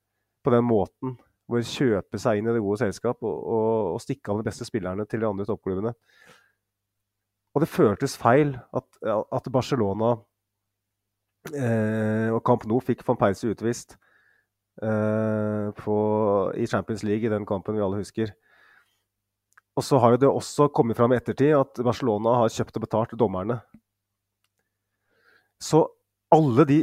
på den måten hvor kjøpe seg inn i det gode selskap og, og, og stikke av de beste spillerne til de andre toppklubbene. Og det føltes feil at, at Barcelona eh, og Camp Nou fikk van Persie utvist på, i Champions League, i den kampen vi alle husker. Og så har jo det også kommet fram i ettertid at Barcelona har kjøpt og betalt dommerne. Så alle de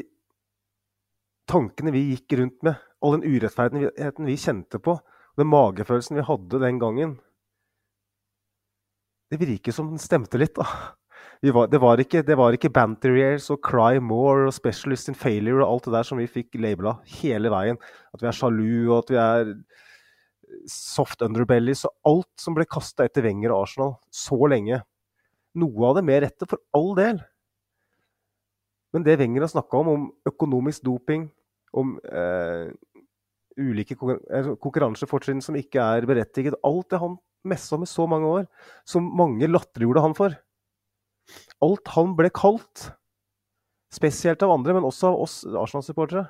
tankene vi gikk rundt med, all den urettferdigheten vi kjente på, den magefølelsen vi hadde den gangen Det virker som den stemte litt, da. Var, det, var ikke, det var ikke banter years og cry more og specialist in failure og alt det der som vi fikk labela hele veien. At vi er sjalu og at vi er soft underbellies og alt som ble kasta etter Wenger og Arsenal så lenge. Noe av det med rette, for all del. Men det Wenger har snakka om, om økonomisk doping, om eh, ulike konkurransefortrinn som ikke er berettiget. Alt det han messa med så mange år, som mange latterliggjorde han for. Alt han ble kalt, spesielt av andre, men også av oss Arsenal-supportere.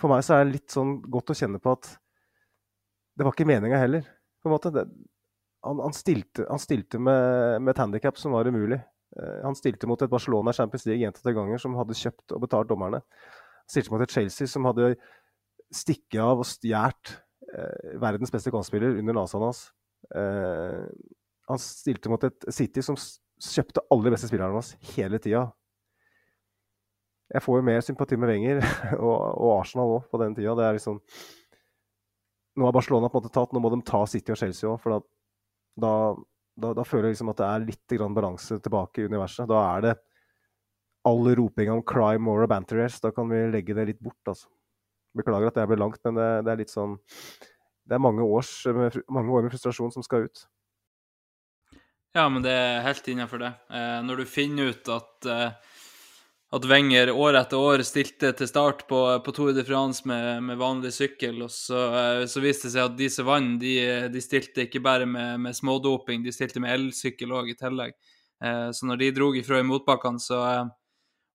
For meg så er det litt sånn godt å kjenne på at det var ikke meninga heller. på en måte. Det, han, han, stilte, han, stilte, med, med et handikap som var umulig. Eh, han stilte mot et Barcelona Champions League gjentatte ganger som hadde kjøpt og betalt dommerne stilte mot et Chelsea som hadde stikket av og stjålet eh, verdens beste kantspiller under nesa hans. Eh, han stilte mot et City som kjøpte alle de beste spillerne hans hele tida. Jeg får jo mer sympati med Wenger og, og Arsenal òg på den tida. Det er liksom Nå har Barcelona på en måte tatt, nå må de ta City og Chelsea òg. For da, da, da, da, føler jeg liksom at det er litt balanse tilbake i universet. Da er det all ropinga om crime og banter Da kan vi legge det litt bort, altså. Beklager at det ble langt, men det, det er litt sånn Det er mange, års, mange år med frustrasjon som skal ut. Ja, men det er helt innafor det. Eh, når du finner ut at, eh, at Wenger år etter år stilte til start på, på Tour de France med, med vanlig sykkel, og så, eh, så, viste det seg at de som vant, de, de, stilte ikke bare med, med smådoping, de stilte med elsykkel òg i tillegg. Eh, så når de dro ifra i motbakkene, så eh,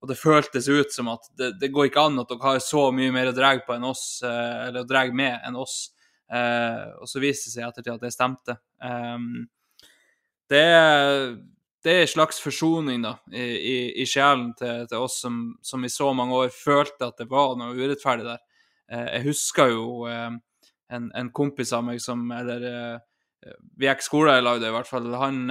Og det føltes ut som at det, det, går ikke an at dere har så mye mer å dra på enn oss, eh, eller å dra med enn oss. og så viste det seg i ettertid at det stemte. Um, det er, det er en slags forsoning da, i, i, i sjelen til, til, oss som, som, i så mange år følte at det var noe urettferdig der. Eh, jeg husker jo eh, en, en, kompis av meg som Eller eh, vi gikk skole i lag, i hvert fall. Han,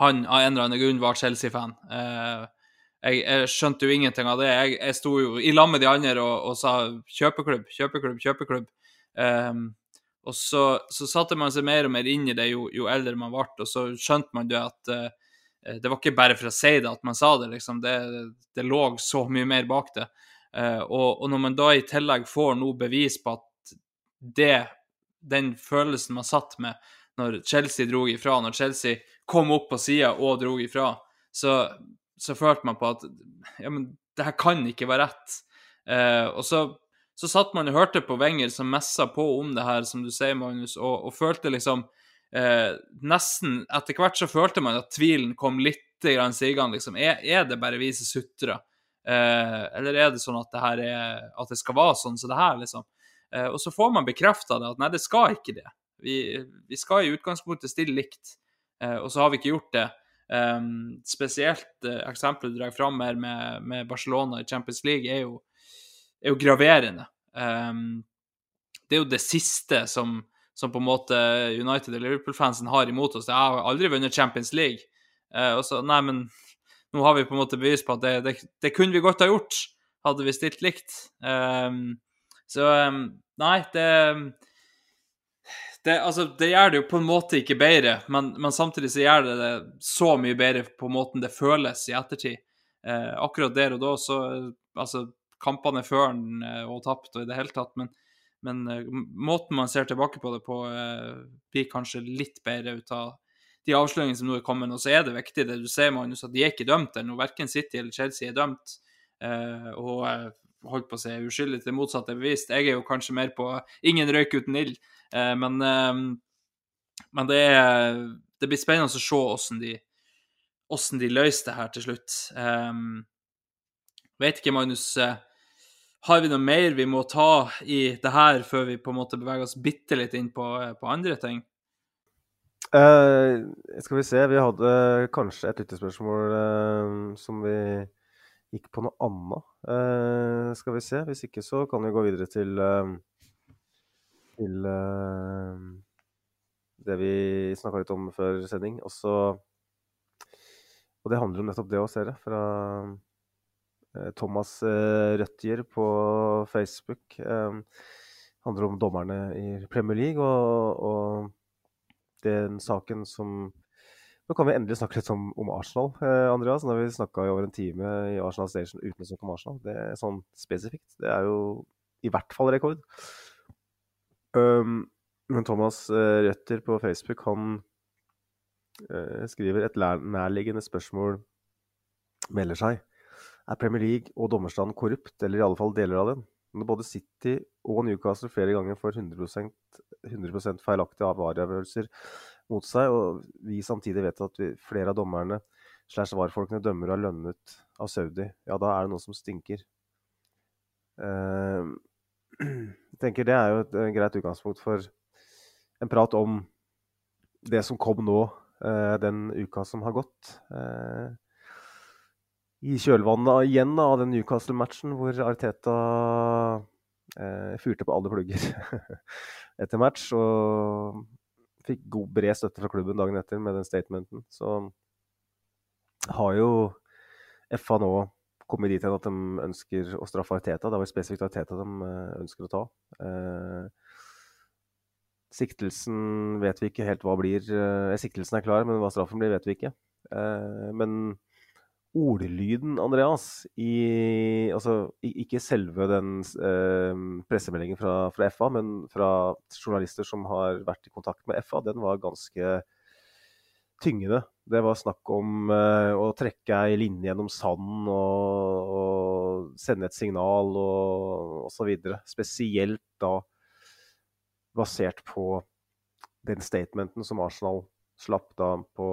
han av en eller annen grunn var Chelsea-fan. Jeg, jeg, skjønte jo ingenting av det. Jeg, jeg sto jo i lag med de andre og, og, sa kjøpeklubb, kjøpeklubb, kjøpeklubb. Um, og så, så, satte man seg mer og mer inn i det jo, jo eldre man ble, og så skjønte man det at uh, det var ikke bare for å si det at man sa det, liksom. Det, det lå så mye mer bak det. Uh, og, og, når man da i tillegg får noe bevis på at det, den følelsen man satt med når Chelsea dro ifra, når Chelsea kom opp på sida og dro ifra, så, så, følte man på at ja, men det her kan ikke være rett. Uh, og så så satt man og hørte på Wenger som messa på om det her, som du sier, Magnus, og, og følte liksom eh, Nesten Etter hvert så følte man at tvilen kom litt grann sigende, liksom. Er, er, det bare vi som sutrer? Eh, eller er det sånn at det her er At det skal være sånn som så det her, liksom? Eh, og så får man bekrefta det, at nei, det skal ikke det. Vi, vi skal i utgangspunktet stille likt, eh, og så har vi ikke gjort det. Um, spesielt eh, eksempelet du drar fram her med, med Barcelona i Champions League, er jo er jo graverende. Um, det er jo det siste som, som på en måte United- og Liverpool-fansen har imot oss. Jeg har aldri vunnet Champions League. Uh, og så, nei, men nå har vi på en måte bevis på at det, det, det kunne vi godt ha gjort, hadde vi stilt likt. Um, så um, nei, det, det, altså, det gjør det jo på en måte ikke bedre, men, men, samtidig så gjør det det så mye bedre på måten det føles i ettertid. Eh, akkurat der og da så altså, kampene før den var og tapt og i det hele tatt. Men, men eh, måten man ser tilbake på det på, eh, blir kanskje litt bedre ut av de avsløringene som nå er kommet. Og så er det viktig det du ser, Magnus, at de er ikke dømt ennå. Verken City eller Chelsea er dømt. og holdt på å si uskyldig til det motsatte er bevist. Jeg er jo kanskje mer på ingen røyk uten ild. men, men det, er, det, blir spennende å se hvordan de, hvordan de løser det her til slutt. Vet ikke, Magnus. Har vi noe mer vi må ta i det her før vi på en måte beveger oss bitte litt inn på, på andre ting? Uh, skal vi se, vi hadde kanskje et lyttespørsmål uh, som vi gikk på noe annet. Uh, skal vi se, hvis ikke så kan vi gå videre til, til det vi snakka litt om før sending. Også, og det handler om nettopp det å se det, fra Eh, Thomas Røttier på Facebook. Det handler om dommerne i Premier League og, og den saken som Nå kan vi endelig snakke litt om, om Arsenal, Andreas. Nå har vi snakka i over en time i Arsenal Station uten å snakke om Arsenal. Det er sånn spesifikt. Det er jo i hvert fall rekord. Um, men Thomas Røtter på Facebook, han skriver et nærliggende spørsmål melder seg. Er Premier League og dommerstanden korrupt, eller i alle fall deler av den? Når både City og Newcastle flere ganger får 100, 100 feilaktige avgjørelser mot seg, og vi samtidig vet at vi, flere av dommerne slash VAR-folkene dømmer og er lønnet av Saudi, ja, da er det noe som stinker. Uh, jeg tenker Det er jo et, et greit utgangspunkt for en prat om det som kom nå uh, den uka som har gått. I kjølvannet igjen av den Newcastle-matchen hvor Arteta eh, fyrte på alle plugger etter match. Og fikk god, bred støtte fra klubben dagen etter med den statementen. Så har jo FA nå kommet dit hen at de ønsker å straffe Arteta. Det var jo spesifikt Arteta de eh, ønsker å ta. Eh, siktelsen vet vi ikke helt hva blir. Eh, siktelsen er klar, men hva straffen blir, vet vi ikke. Eh, men ordlyden, Andreas, i Altså ikke selve den eh, pressemeldingen fra, fra, FA, men fra journalister som har vært i kontakt med FA, den var ganske tyngende. Det var snakk om eh, å trekke ei linje gjennom sanden og, og, sende et signal og osv. Spesielt da basert på den statementen som Arsenal slapp da på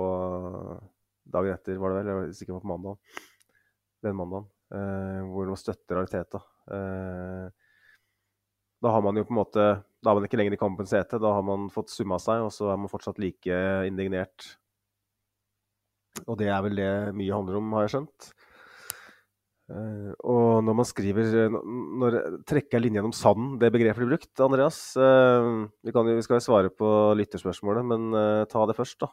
dagen etter, var det vel? Jeg er sikker på mandag. Den mandagen. eh, hvor man støtter Ariteta. Eh, da har man jo på en måte Da er man ikke lenger i kampens hete. Da har man fått summa seg, og så er man fortsatt like indignert og det er vel det mye handler om, har jeg skjønt. Uh, og når man skriver når Trekker linjen gjennom sanden, det begrepet blir brukt, Andreas. Uh, vi, kan, vi, skal jo svare på lytterspørsmålet, men uh, ta det først, da.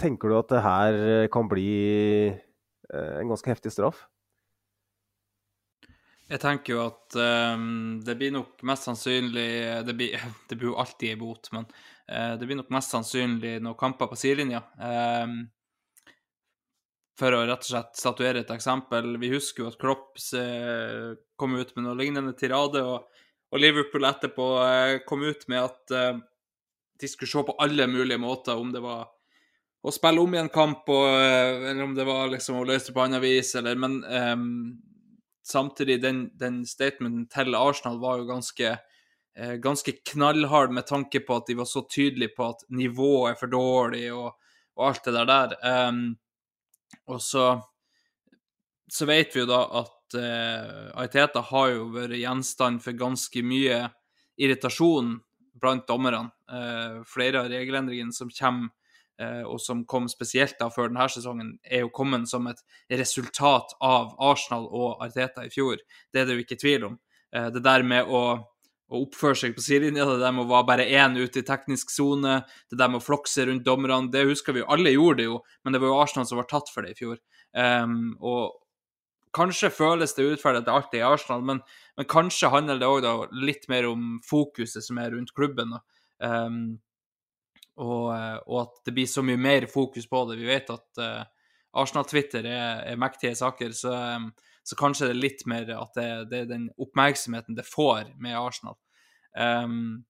Tenker du at det her kan bli en ganske heftig straff? Jeg tenker jo at um, det blir nok mest sannsynlig Det blir, det blir jo alltid ei bot, men uh, det blir nok mest sannsynlig noen kamper på sidelinja. Um, for å rett og slett statuere et eksempel. Vi husker jo at Klopp uh, kom ut med noe lignende tirade, og, og Liverpool etterpå uh, kom ut med at de skulle se på alle mulige måter, om det var å spille om i en kamp, og, eller om det var liksom å løse det på annet vis, eller Men um, samtidig, den, den statementen til Arsenal var jo ganske, uh, ganske knallhard med tanke på at de var så tydelige på at nivået er for dårlig og, og alt det der der. Um, og så, så vet vi jo da at uh, Aiteta har jo vært gjenstand for ganske mye irritasjon blant dommerne. Uh, flere av regelendringene som kommer Eh, og som kom spesielt da før denne sesongen, er jo kommet som et resultat av Arsenal og Arteta i fjor. Det er det jo ikke tvil om. Eh, det der med å, å oppføre seg på sidelinja, det der med å være bare én ute i teknisk sone, det der med å flokse rundt dommerne, det husker vi jo. Alle gjorde det jo, men det var jo Arsenal som var tatt for det i fjor. Um, og kanskje føles det urettferdig at det alltid er Arsenal, men, men kanskje handler det òg litt mer om fokuset som er rundt klubben. Um, og, eh, og, at det blir så mye mer fokus på det. Vi vet at uh, Arsenal-Twitter er, er, mektige saker, så, um, så, kanskje det er litt mer at det, det, er den oppmerksomheten det får med Arsenal. Um,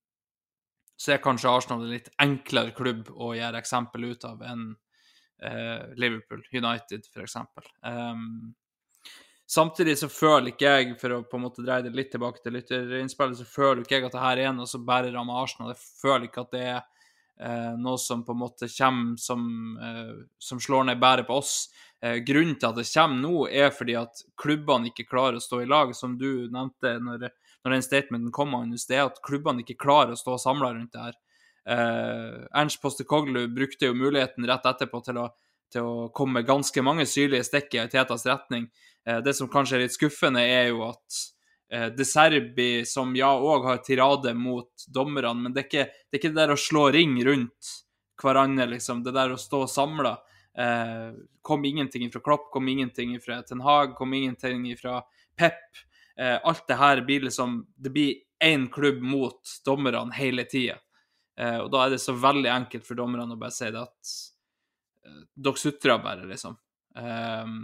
så er kanskje Arsenal en litt enklere klubb å gjøre eksempel ut av enn uh, Liverpool, United f.eks. Um, samtidig så føler ikke jeg, for å på en måte dreie det litt tilbake til lytterinnspillet, så føler ikke jeg at det her er noe som bare rammer Arsenal. Jeg føler ikke at det er Eh, noe som på en måte kommer som, eh, som slår ned bæret på oss. Eh, grunnen til at det kommer nå, er fordi at klubbene ikke klarer å stå i lag, som du nevnte når, når den statementen kom, Magnus. Det er at klubbene ikke klarer å stå samla rundt det her. Eh, Ernst Postekoglu brukte jo muligheten rett etterpå til å, til å komme med ganske mange syrlige stikk i Aitetas retning. Eh, det som kanskje er litt skuffende, er jo at eh, De Serbi, som ja òg har tirade mot dommerne, men det er, ikke, det er ikke det der å slå ring rundt hverandre, liksom. Det der å stå samla. Eh, kom ingenting fra Klopp, kom ingenting fra Ten Hag, kom ingenting fra Pep. Eh, alt det her blir liksom Det blir én klubb mot dommerne hele tida. Eh, og da er det så veldig enkelt for dommerne å bare si det at eh, dere sutrer bare, liksom. Eh,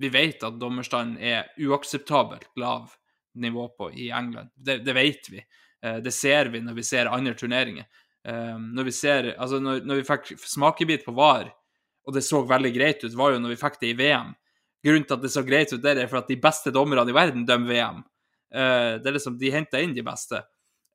vi vet at dommerstanden er uakseptabelt lav nivå på i England. Det, det vet vi. Eh, det ser vi når vi ser andre turneringer. Eh, når vi ser Altså, når, når vi fikk smakebit på VAR, og det så veldig greit ut, var jo når vi fikk det i VM. Grunnen til at det så greit ut, der, er for at de beste dommerne i verden dømmer VM. Eh, det er liksom, De henter inn de beste.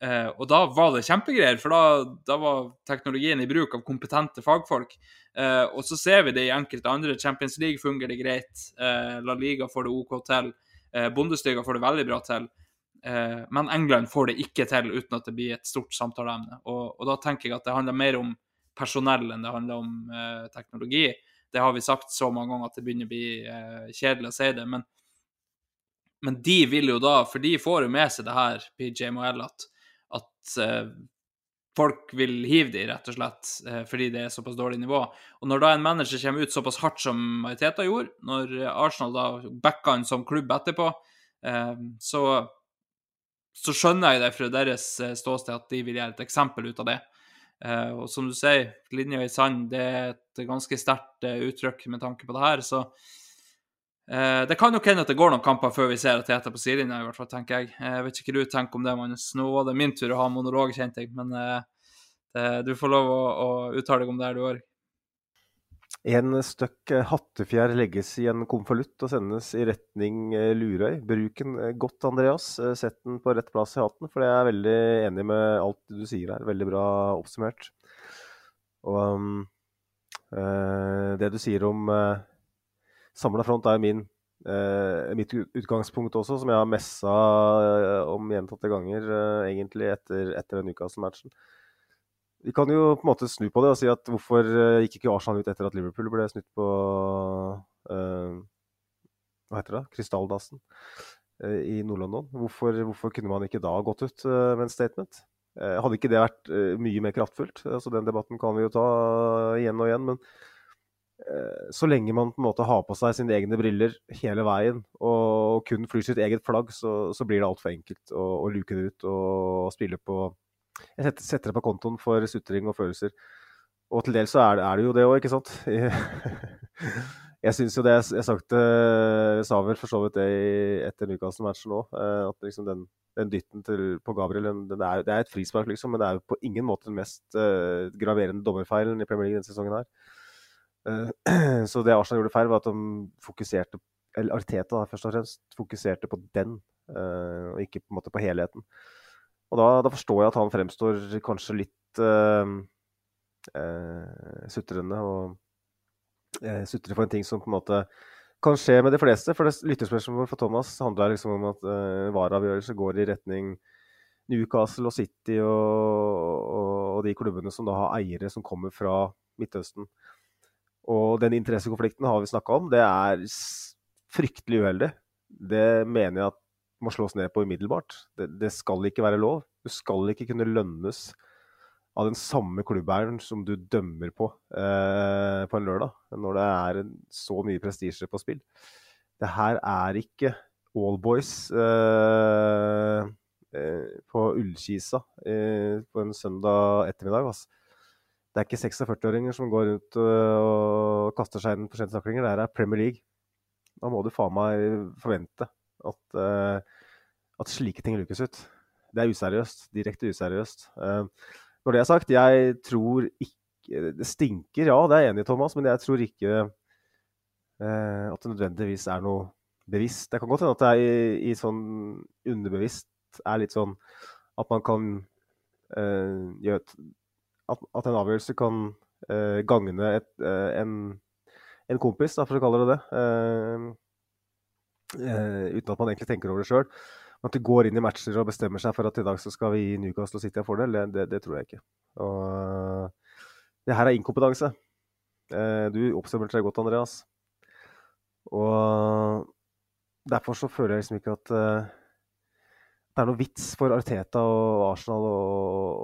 Uh, og da var det kjempegreier, for da, da, var teknologien i bruk av kompetente fagfolk. Eh, og så ser vi det i enkelte andre. Champions League fungerer det greit. Eh, La Liga får det OK til. Eh, Bundesliga får det veldig bra til, eh, men England får det ikke til uten at det blir et stort samtaleemne. Og, og da tenker jeg at det handler mer om personell enn det handler om eh, teknologi. Det har vi sagt så mange ganger at det begynner å bli eh, kjedelig å si det. Men, men, de vil jo da, for de får jo med seg det her, PJ Moell, at, at eh, folk vil hive de, rett og slett, eh, fordi det er såpass dårlig nivå. Og når da en manager kommer ut såpass hardt som Mariteta gjorde, når Arsenal da backa han som klubb etterpå, eh, så, så skjønner jeg det fra deres ståsted at de vil gjøre et eksempel ut av det. Og som du sier, linja i sand, det er et ganske sterkt uttrykk med tanke på det her, så det kan nok hende at det går noen kamper før vi ser Teta på sidelinja, i hvert fall, tenker jeg. Jeg vet ikke hva du tenker om det, Magnus. Nå var det min tur å ha monolog, kjente jeg, men Eh, du får lov å, å uttale deg om det her, du òg. En støkk eh, hattefjær legges i en konvolutt og sendes i retning eh, Lurøy. Bruk den godt, Andreas. Sett den på rett plass i hatten, for jeg er veldig enig med alt du sier her. Veldig bra oppsummert. Og um, det du sier om uh, samla front, er min, uh, mitt utgangspunkt også, som jeg har messa om gjentatte ganger, uh, egentlig, etter, etter den Newcastle-matchen. Vi kan jo på en måte snu på det og si at hvorfor eh, gikk ikke Arsenal ut etter at Liverpool ble snytt på uh, Hva heter det? Krystalldassen uh, i Nord-London. Hvorfor, hvorfor, kunne man ikke da gått ut uh, med en statement? hadde ikke det vært mye mer kraftfullt? Altså, den debatten kan vi jo ta igjen og igjen. Men så lenge man på en måte har på seg sine egne briller hele veien og kun flyr sitt eget flagg, så, så blir det altfor enkelt å, å luke det ut og spille på jeg setter, det på kontoen for sutring og følelser. Og til dels så er er det jo det òg, ikke sant? Jeg syns jo det Jeg, jeg sagt det, sa vel for så vidt det etter Newcastle-matchen òg, eh, at liksom den, den, dytten til, på Gabriel den, den er, Det er et frispark, liksom, men det er jo på ingen måte den mest uh, graverende dommerfeilen i Premier League denne sesongen her. Uh, så det Arsenal gjorde feil, var at de fokuserte eller Arteta da, først og fremst fokuserte på den, uh, og ikke på en måte på helheten. Og da, da, forstår jeg at han fremstår kanskje litt uh, uh, sutrende og uh, sutrer for en ting som på en måte kan skje med de fleste. For lytterspørsmålet for Thomas handler liksom om at uh, vareavgjørelser går i retning Newcastle og City og, og, og, de klubbene som da har eiere som kommer fra Midtøsten. Og den interessekonflikten har vi snakka om. Det er fryktelig uheldig. Det mener jeg at må slås ned på umiddelbart. Det, det, skal ikke være lov. Du skal ikke kunne lønnes av den samme klubbeieren som du dømmer på eh, på en lørdag, når det er så mye prestisje på spill. Det her er ikke Allboys eh, eh, på Ullkisa eh, på en søndag ettermiddag. Altså. Det er ikke 46-åringer som går rundt og kaster seg inn på skjentaklinger. Det her er Premier League. Da må du faen meg forvente at, uh, at slike ting lukkes ut. Det er useriøst. Direkte useriøst. Uh, når det er sagt, jeg tror ikke Det stinker, ja, det er jeg enig i, Thomas, men jeg tror ikke at det nødvendigvis er noe bevisst. Det kan godt hende at det er i, i sånn underbevisst er litt sånn at man kan gjøre et, at, at, en avgjørelse kan gagne et, en, en kompis, da, for å kalle det det Uh, uten at man egentlig tenker over det sjøl. At de går inn i matcher og bestemmer seg for at i dag så skal vi gi Newcastle City en fordel, det, det, det, tror jeg ikke. Og, det her er inkompetanse. Du oppsummerte det godt, Andreas. Og derfor så føler jeg liksom ikke at uh, det er noe vits for Arteta og Arsenal å,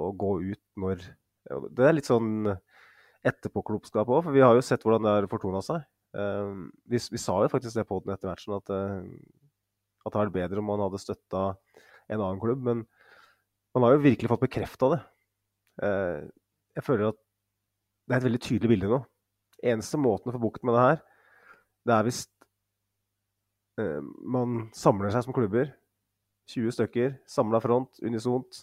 å gå ut når Det er litt sånn etterpåklokskap òg, for vi har jo sett hvordan det har fortona seg. Uh, vi, vi, sa jo faktisk det på den etter matchen, at, uh, at det hadde vært bedre om man hadde støtta en annen klubb. Men man har jo virkelig fått bekrefta det. Uh, jeg føler at det er et veldig tydelig bilde nå. Eneste måten å få bukt med det her, det er hvis man samler seg som klubber. 20 stykker, samla front, unisont.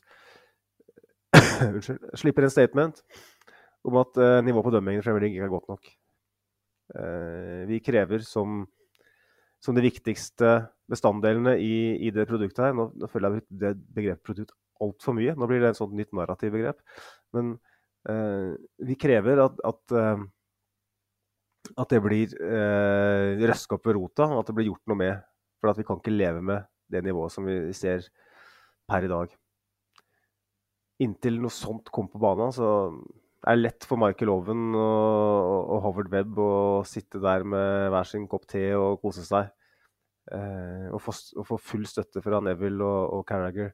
Slipper en statement om at nivået på dømmingen i Premier League ikke er godt nok. Eh, vi krever som, som de viktigste bestanddelene i, i, det produktet her Nå, nå føler jeg det begrepet produkt altfor mye. Nå blir det en sånn nytt narrativ begrep. Men eh, vi krever at, at, eh, at det blir eh, røska opp ved rota, og at det blir gjort noe med. For at vi kan ikke leve med det nivået som vi ser per i dag. Inntil noe sånt kom på banen, så er det lett for Michael Owen og, og Howard Webb å sitte der med hver sin kopp te og kose seg. Eh, og, få, og, få, full støtte fra Neville og, og Carragher.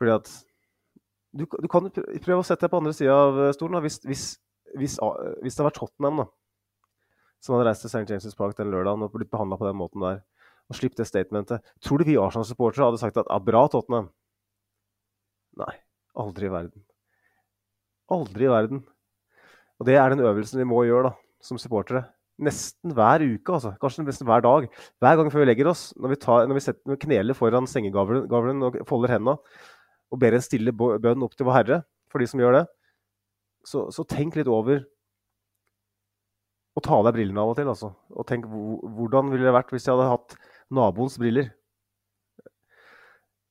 Fordi at du, du kan prøve å sette deg på andre sida av eh, stolen. Hvis, hvis, hvis, hvis det hadde vært Tottenham da, som hadde reist til St. James' Park den lørdagen og blitt behandla på den måten der, og slipp det statementet, tror du vi Arsenal-supportere hadde sagt at ja, bra, Tottenham? Nei. Aldri i verden. Aldri i verden. Og det er den øvelsen vi må gjøre da, som supportere. Nesten hver uke, altså. Kanskje nesten hver dag. Hver gang før vi legger oss, når vi, tar, når vi, setter, når vi kneler foran sengegavlen og folder hendene og ber en stille bønn opp til vår Herre, for de som gjør det, så, så tenk litt over og ta av deg brillene av og til. Altså. Og tenk hvordan ville det vært hvis jeg hadde hatt naboens briller?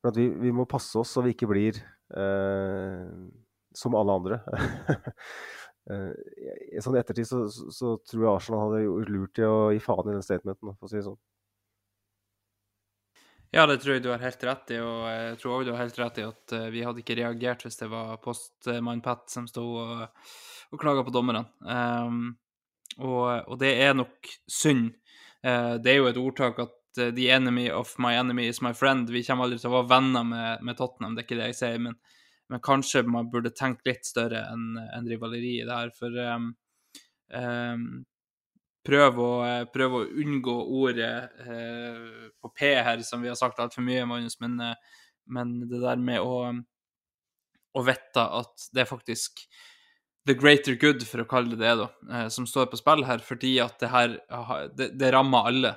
For vi, vi må passe oss så vi ikke blir som alle andre. Eh, sånn ettertid så, så, så tror jeg Arsenal hadde gjort lurt i å gi faen i den statementen, for å si det sånn. Ja, det tror jeg du har helt rett i, og jeg tror også du har helt rett i at eh, vi hadde ikke reagert hvis det var postmann Pat som sto og, og klaga på dommerne. Um, og, og det er nok synd. Uh, det er jo et ordtak at eh, 'the enemy of my enemy is my friend'. Vi kommer aldri til å være venner med, med Tottenham, det er ikke det jeg sier, men, men kanskje man burde tenke litt større enn en rivaleri i det her, for um, um, prøv å, eh, prøv å unngå ordet eh, på P her, som vi har sagt altfor mye, Magnus, men, eh, men det der med å, å vite at det er faktisk the greater good, for å kalle det det, da, eh, som står på spill her, fordi at det her det, det rammer alle.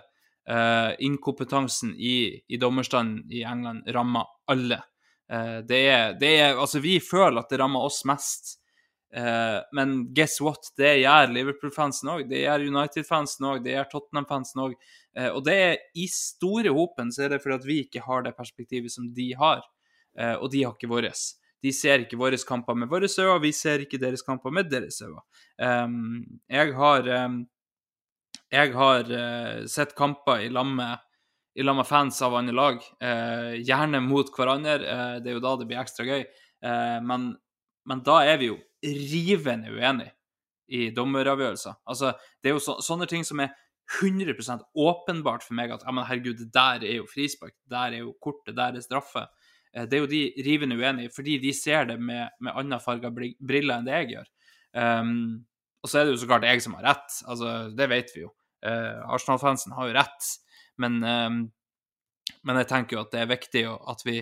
Eh, inkompetansen i, i dommerstanden i England rammer alle. Eh, det er, det er Altså, vi føler at det rammer oss mest. Eh, men guess what? Det gjør Liverpool-fansen òg. Det gjør United-fansen òg. Det gjør Tottenham-fansen òg. Eh, og det er i store hopen så er det fordi at vi ikke har det perspektivet som de har. Eh, og de har ikke våres. De ser ikke våre kamper med våre øyne, vi ser ikke deres kamper med deres øyne. Um, jeg har, um, jeg har uh, sett kamper i lag med med fans av andre lag, eh, gjerne mot hverandre. eh, det er jo da det blir ekstra gøy. Men, men da er vi jo rivende uenige i dommeravgjørelser. Altså, det er jo så, sånne ting som er 100% åpenbart for meg at ja, men herregud, det der er jo frispark, der er jo kort, det der er straffe. Det er jo de rivende uenige, fordi de ser det med, med andre farga briller enn det jeg gjør. Um, og så er det jo så klart jeg som har rett, altså, det vet vi jo. Eh, Arsenal-fansen har jo rett, men, eh, men jeg tenker jo at det er viktig at vi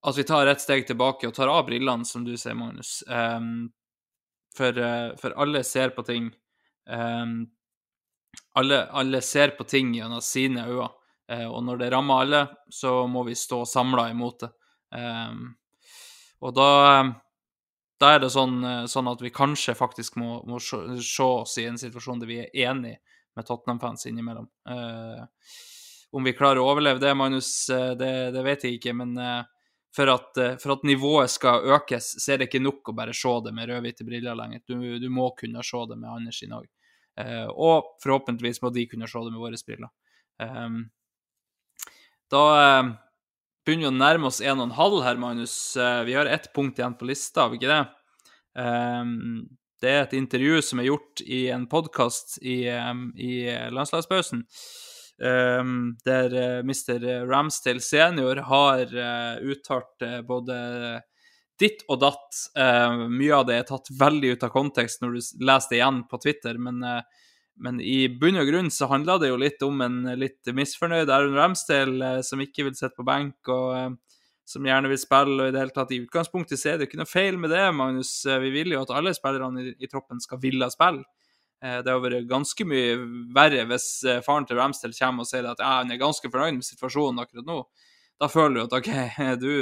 at vi tar et steg tilbake og tar av brillene, som du sier, Magnus. Um, for, eh, for alle ser på ting um, alle, alle ser på ting gjennom sine øyne. Eh, og når det rammer alle, så må vi stå samla imot det. Og da, da er det sånn, eh, sånn at vi kanskje faktisk må, må se, oss i en situasjon der vi er enige med Tottenham-fans innimellom. Eh, om vi klarer å overleve det, Magnus, eh, det, det vet jeg ikke. Men eh, for, at, eh, for at nivået skal økes, så er det ikke nok å bare se det med rød-hvite briller lenger. Du, du må kunne se det med andre sine òg. Eh, og forhåpentligvis må de kunne se det med våre briller. Da begynner vi å nærme oss 1,5 her, Magnus. Eh, vi har ett punkt igjen på lista, har vi ikke det? Um, det er et intervju som er gjort i en podkast i, um, i landslagspausen. Um, der uh, Mr. Ramsdale senior har uh, uttalt uh, både ditt og datt. Mye av det er tatt veldig ut av kontekst når du leser det igjen på Twitter, men, uh, men i bunn og grunn så handla det jo litt om en litt misfornøyd Aaron Ramsdale uh, som ikke vil sitte på benk, og uh, som gjerne vil spille. og i det hele tatt I utgangspunktet så er det ikke noe feil med det, Magnus. Uh, Vi vil jo at alle spillerne i, i troppen skal ville spille. Eh, Det har vært ganske mye verre hvis eh, faren til Ramsdale kommer og sier at ja, han er ganske fornøyd med situasjonen akkurat nå. Da føler du at OK, du,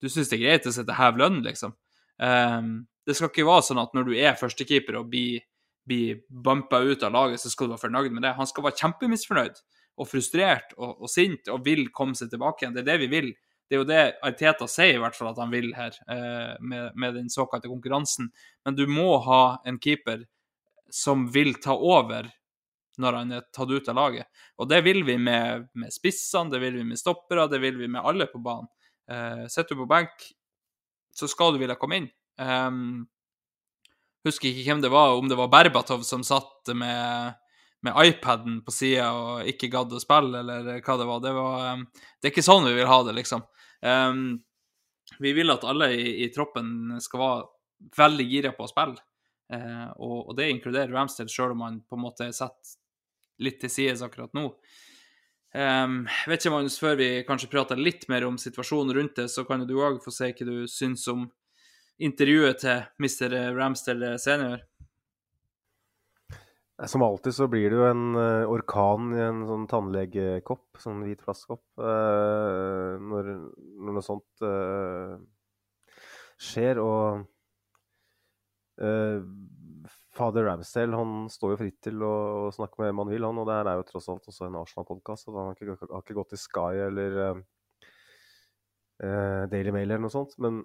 du syns det er greit å sitte hev lønn, liksom. Um, det skal ikke være sånn at når du er førstekeeper og blir, blir bumpa ut av laget, så skal du være fornøyd med det. Han skal være kjempemisfornøyd og frustrert og, og sint og vil komme seg tilbake igjen. Det er det vi vil. Det er jo det Arteta sier i hvert fall at han vil her, eh, med, med den såkalte konkurransen. Men du må ha en keeper som vil ta over når han er tatt ut av laget. Og det vil vi med, med spissene, det vil vi med stoppere, det vil vi med alle på banen. Eh, Sitter du på benk, så skal du ville komme inn. Um, husker ikke hvem det var, om det var Berbatov som satt med, med iPaden på sida og ikke gadd å spille, eller hva det var. Det, var um, det er ikke sånn vi vil ha det, liksom. Um, vi vil at alle i, i troppen skal være veldig gira på å spille. uh, og, og, det inkluderer Ramstead, sjøl om han på en måte er satt litt til sides akkurat nå. Um, vet ikke, Magnus, Før vi kanskje prater litt mer om situasjonen rundt det, så kan du òg få si hva du syns om intervjuet til Mr. Ramsdale senior. Som alltid så blir det jo en uh, orkan i en sånn tannlegekopp, sånn hvit plastkopp, uh, når, når, noe sånt skjer. Og fader Ramsdale han står jo fritt til å, snakke med hvem han vil, han. Og det her er jo tross alt også en Arsenal-podkast, og han har ikke, ikke, gått til Sky eller Daily Mail eller noe sånt. Men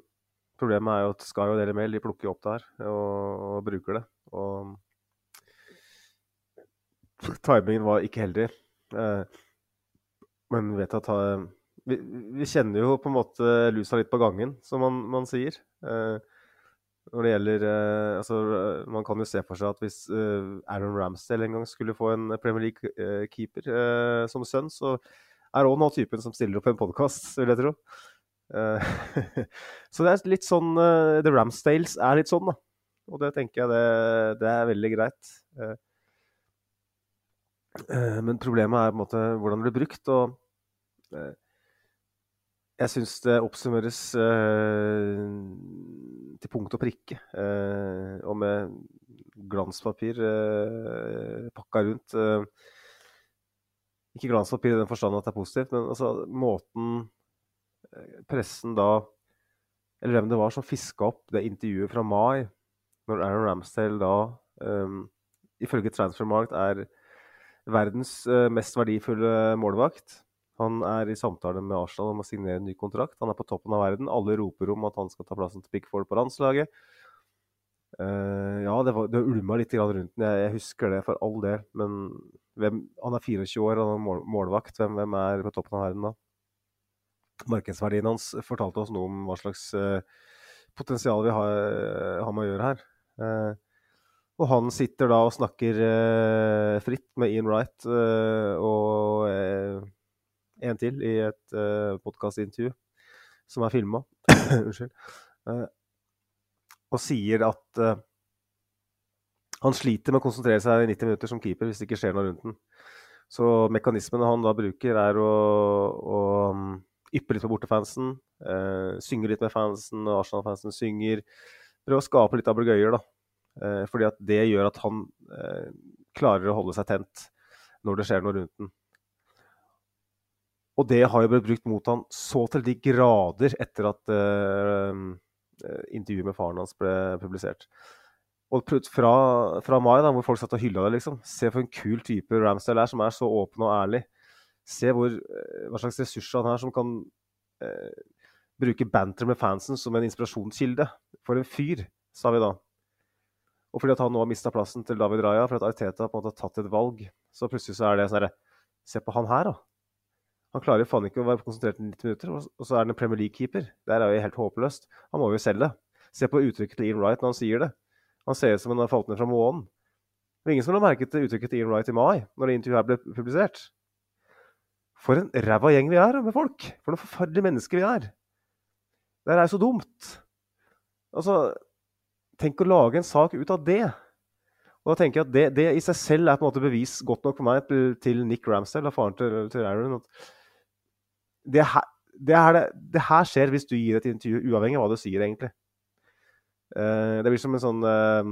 problemet er jo at Sky og Daily Mail de plukker opp det her og, og bruker det. Og timingen var ikke heldig. Eh, men vet at eh, vi, vi, kjenner jo på en måte lusa litt på gangen, som man, man sier. Eh, når det gjelder altså, Man kan jo se for seg at hvis Aaron Ramsdale en gang skulle få en Premier League-keeper som sønn, så er òg nå typen som stiller opp en podkast, vil jeg tro. så det er litt sånn The Ramsdales er litt sånn, da. Og det tenker jeg det, det er veldig greit. Eh, men problemet er på en måte hvordan det blir brukt. og eh, jeg syns det oppsummeres eh, til punkt og prikke. Eh, og med glanspapir eh, pakka rundt. Eh, ikke glanspapir i den forstand at det er positivt, men altså måten pressen da Eller hvem det var som fiska opp det intervjuet fra mai, når Aaron Ramsdale da, ifølge Transfermarkt, er verdens eh, mest verdifulle målvakt. Han er i samtale med Arsenal om å signere en ny kontrakt. Han er på toppen av verden. Alle roper om at han skal ta plassen til Pickford på landslaget. Uh, ja, det, var, det ulma litt rundt den. Jeg, jeg, husker det for all del. Men hvem, han er 24 år, er mål, målvakt. Hvem, hvem, er på toppen av verden da? Markedsverdien hans fortalte oss noe om hva slags uh, potensial vi har, uh, har, med å gjøre her. Uh, og han sitter da og snakker eh, fritt med Ian Wright eh, og eh, en til i et eh, podkastintervju som er filma. Unnskyld. Eh, og sier at eh, han sliter med å konsentrere seg i 90 minutter som keeper hvis det ikke skjer noe rundt den. Så mekanismene han da bruker, er å, å yppe litt på bortefansen, eh, synge litt med fansen, og Arsenal-fansen synger. Prøve å skape litt ablegøyer, da. Eh, fordi at det gjør at han eh, klarer å holde seg tent når det skjer noe rundt den. Og det har jo blitt brukt mot han så til de grader etter at uh, intervjuet med faren hans ble publisert. Og fra, fra mai, da, hvor folk satt og hylla det, liksom. Se for en kul type Ramsdale er, som er så åpen og ærlig. Se hvor, hva slags ressurser han har som kan eh, bruke banter med fansen som en inspirasjonskilde. For en fyr, sa vi da. Og fordi at han nå har mista plassen til David Raja, for at Arteta på en måte har tatt et valg, så plutselig så er det sånn herre Se på han her, da. Han klarer jo faen ikke å være konsentrert i 90 minutter, og så er han en Premier League-keeper. Det er jo helt håpløst. Han må jo selge. Se på uttrykket til Ian Wright når han sier det. Han ser ut som han har falt ned fra månen. Det var ingen som har merket uttrykket til Ian Wright i mai, når det intervjuet her ble publisert. For en ræva gjeng vi er med folk! For noen forferdelige mennesker vi er! Det er jo så dumt. Altså, Tenk å lage en sak ut av det. Og da tenker jeg at det, det, i seg selv er på en måte bevis godt nok for meg til, Nick Ramsdale, og faren til, til Aaron. At det, her, det, her, det, her, skjer hvis du gir et intervju, uavhengig av hva du sier, egentlig. Uh, det blir som en sånn uh,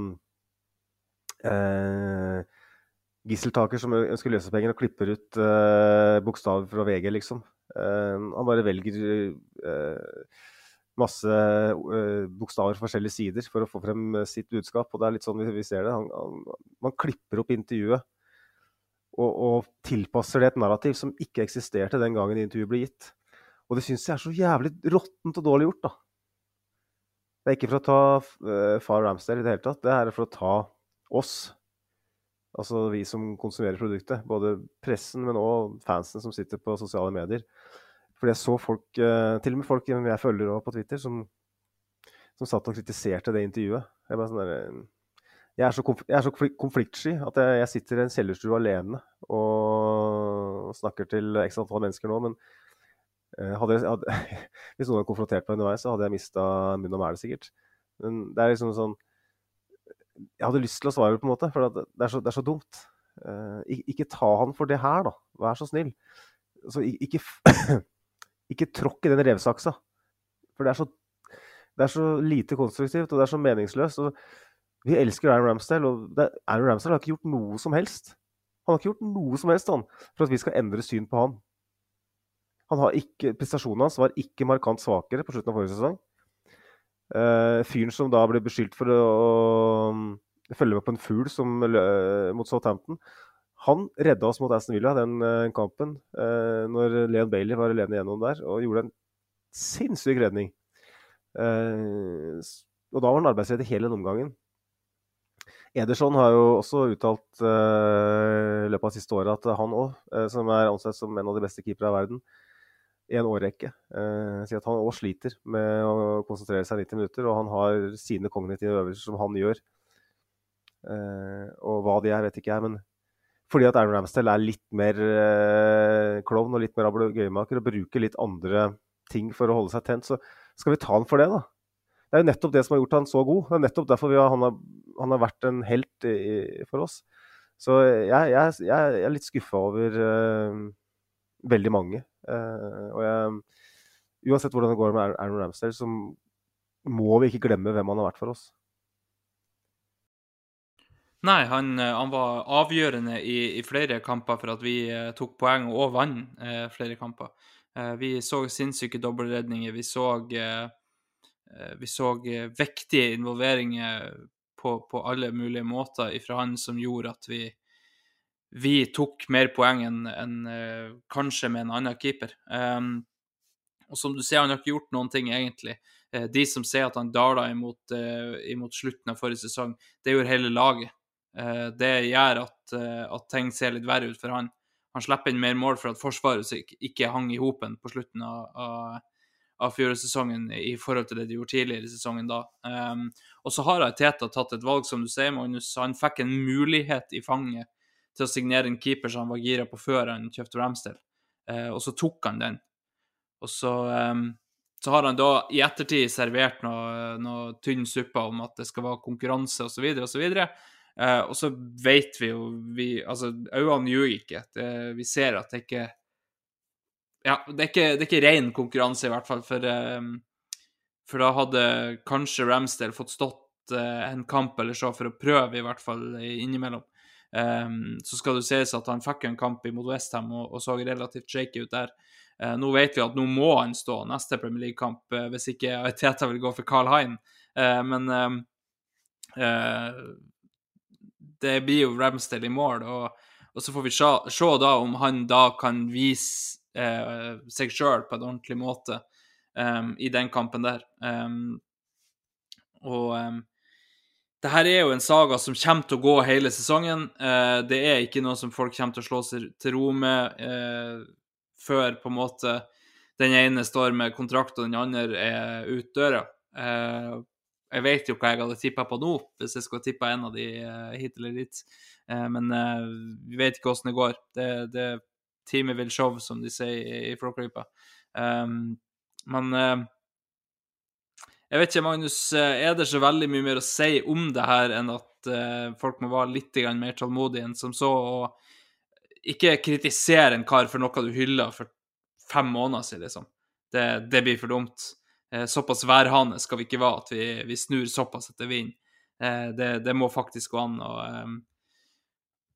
uh, gisseltaker som ønsker løsepenger og klipper ut uh, bokstaver fra VG, liksom. han bare velger masse uh, bokstaver fra forskjellige sider for å få frem uh, sitt budskap. Og det er litt sånn vi, vi ser det. Han, han, man klipper opp intervjuet og, og, tilpasser det et narrativ som ikke eksisterte den gangen intervjuet ble gitt. Og det syns jeg er så jævlig råttent og dårlig gjort, da. Det er ikke for å ta uh, far Ramsdale i det hele tatt, det er for å ta oss. Altså vi som konsumerer produktet. Både pressen, men òg fansen som sitter på sosiale medier. Fordi jeg så folk, eh, til og med folk jeg følger på Twitter, som, som satt og kritiserte det intervjuet. Jeg, sånn der, jeg, er, så jeg er, så konfliktsky at jeg, jeg sitter i en kjellerstue alene og snakker til x antall mennesker nå. Men Eh, hadde, hadde, hvis noen hadde konfrontert meg underveis, så hadde jeg mista munn og mæle, sikkert. Men det er liksom sånn Jeg hadde lyst til å svare, på en måte, for det, er så, det er så dumt. Eh, ik- ikke ta han for det her, da. Vær så snill. Så ikke, ikke tråkk i den revsaksa. For det er, så, det er så lite konstruktivt, og det er så meningsløst. Vi elsker Aaron Ramsdale, og Aaron Ramsdale har ikke gjort noe som helst. Han har ikke gjort noe som helst han, for at vi skal endre syn på han. Han ikke, Prestasjonen hans var ikke markant svakere på slutten av forrige sesong. Eh, fyren som da ble beskyldt for å, følge med på en fugl som, lø- mot Southampton, han redda oss mot Aston Villa den eh, kampen eh, når Leon Bailey var alene igjennom der, og gjorde en sinnssyk redning. Eh, og da var han arbeidsledig hele den omgangen. Ederson har jo også uttalt eh, i løpet av siste året at han òg, som er ansett som en av de beste keepere i verden, i en årrekke, eh, sier at han òg sliter med å konsentrere seg 90 minutter, og han har sine kognitive øvelser som han gjør. Eh, og hva de er, vet ikke jeg, men fordi at Aaron Ramsdale er litt mer eh, klovn og litt mer gøymaker og bruker litt andre ting for å holde seg tent, så skal vi ta han for det, da. Det er jo nettopp det som har gjort han så god. Det er nettopp derfor har, han, har, han har vært en helt i, for oss. Så jeg, jeg, jeg er litt skuffa over eh, veldig mange. Eh, og jeg, uansett hvordan det går med Aaron Ramsdale, så må vi ikke glemme hvem han har vært for oss. Nei, han, eh, han var avgjørende i, i flere kamper for at vi eh, tok poeng og vant eh, flere kamper. Eh, vi så sinnssyke dobbeltredninger. Vi så, eh, vi så viktige involveringer på, på alle mulige måter ifra han som gjorde at vi, vi tok mer poeng enn en, eh, kanskje med en annen keeper. Um, og som du ser, han har ikke gjort noen ting, egentlig. Eh, De som sier at han dala imot, eh, imot slutten av forrige sesong, det gjorde hele laget. Det gjør at, at ting ser litt verre ut for han. Han slipper inn mer mål for at Forsvaret ikke hang i hopen på slutten av, av, av fjorårssesongen i forhold til det de gjorde tidligere i sesongen da. Um, og så har Teta tatt et valg, som du sier, Magnus. Han fikk en mulighet i fanget til å signere en keeper som han var gira på før han kjøpte Ramsdale, Eh, og så tok han den. Og så, eh, så har han da i ettertid servert noe, noe tynn suppe om at det skal være konkurranse osv., osv. Eh, og så vet vi jo vi, Altså, øynene ljuger ikke. Det, vi ser at det ikke Ja, det er ikke, det er ikke ren konkurranse, i hvert fall, for, eh, for da hadde kanskje Ramsdale fått stått uh, en kamp eller så for å prøve, i hvert fall innimellom. Um, så skal det sies at han fikk en kamp imot Westham og, og så relativt shaky ut der. Uh, nå vet vi at nå må han stå neste Premier League-kamp, uh, hvis ikke Teta vil gå for Carl Hein. Uh, men um, det blir jo Ramsdale i mål, og, og så får vi se, se, da om han da kan vise seg sjøl på en ordentlig måte um, i den kampen der. Um, og det her er jo en saga som kommer til å gå hele sesongen. Eh, det er ikke noe som folk kommer til å slå seg til ro med eh, før på en måte den ene står med kontrakt og den andre er ut døra. Eh, jeg vet jo hva jeg hadde tippa på nå, hvis jeg skulle tippa en av de hit eller dit. men vi vet ikke hvordan det går. Det, det teamet vil show, som de sier i, i Flåklypa. men jeg vet ikke, Magnus, er det så veldig mye mer å si om det her enn at uh, folk må være litt mer tålmodige enn som så, og ikke kritisere en kar for noe du hylla for fem måneder siden, liksom. Det, det blir for dumt. Uh, såpass værhane skal vi ikke være at vi, vi snur såpass etter vind. Uh, det, det, må faktisk gå an å, um,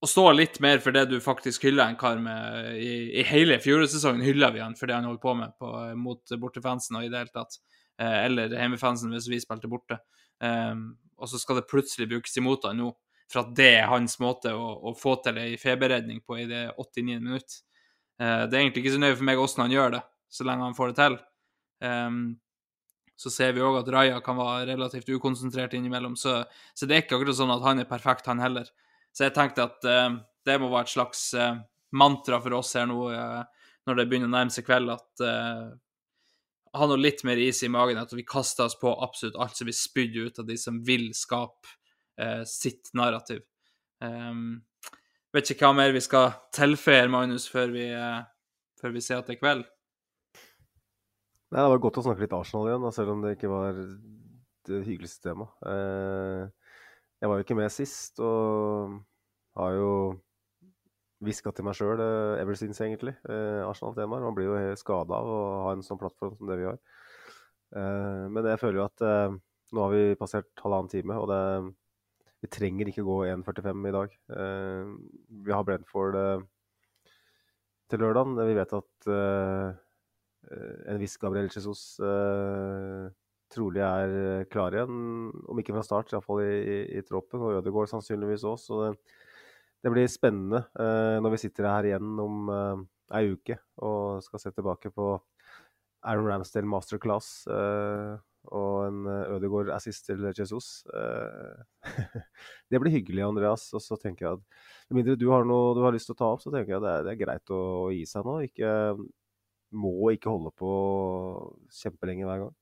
stå litt mer for det du faktisk hyller en kar med. I, i hele fjorårssesongen hylla vi han for det han holdt på med på, mot bortefansen og i det hele tatt eller hjemmefansen hvis vi spilte borte. Um, og så skal det plutselig brukes imot han nå, for at det er hans måte å, å få til ei feberredning på i det 89. minutt. Uh, det er egentlig ikke så nøye for meg hvordan han gjør det, så lenge han får det til. Um, så ser vi òg at Raja kan være relativt ukonsentrert innimellom, så, så, det er ikke akkurat sånn at han er perfekt, han heller. Så jeg tenkte at uh, det må være et slags uh, mantra for oss her nå når det begynner å nærme seg kveld, at ha noe litt mer is i magen, at vi kaster oss på absolutt alt som blir spydd ut av de som vil skape eh, sitt narrativ. Um, vet ikke hva mer vi skal tilføye, Magnus, før vi, eh, før vi ser at det er kveld. Nei, Det var godt å snakke litt Arsenal igjen, da, selv om det ikke var det hyggeligste temaet. Eh, jeg var jo ikke med sist, og har jo hviska til meg sjøl uh, ever since, egentlig. Uh, Arsenal-temaer. Man blir jo skada av å ha en sånn plattform som det vi har. Uh, men jeg føler jo at eh, nå har vi passert halvannen time, og det, vi trenger ikke gå 1,45 i dag. Eh, vi har Brentford eh, til lørdagen. Vi vet at eh, en viss Gabriel Jesus eh, trolig er eh, klar igjen, om ikke fra start, iallfall i, i, i troppen. Og Ødegaard sannsynligvis òg. Så det, det, blir spennende eh, når vi sitter her igjen om uh, ei uke og skal se tilbake på Aaron Ramsdale masterclass eh, og en Ødegaard assist til Jesus. Det blir hyggelig, Andreas. Og så tenker jeg at med mindre du har noe du har lyst til å ta opp, så tenker jeg det er, det er greit å, å gi seg nå. Ikke, må ikke holde på kjempelenge hver gang.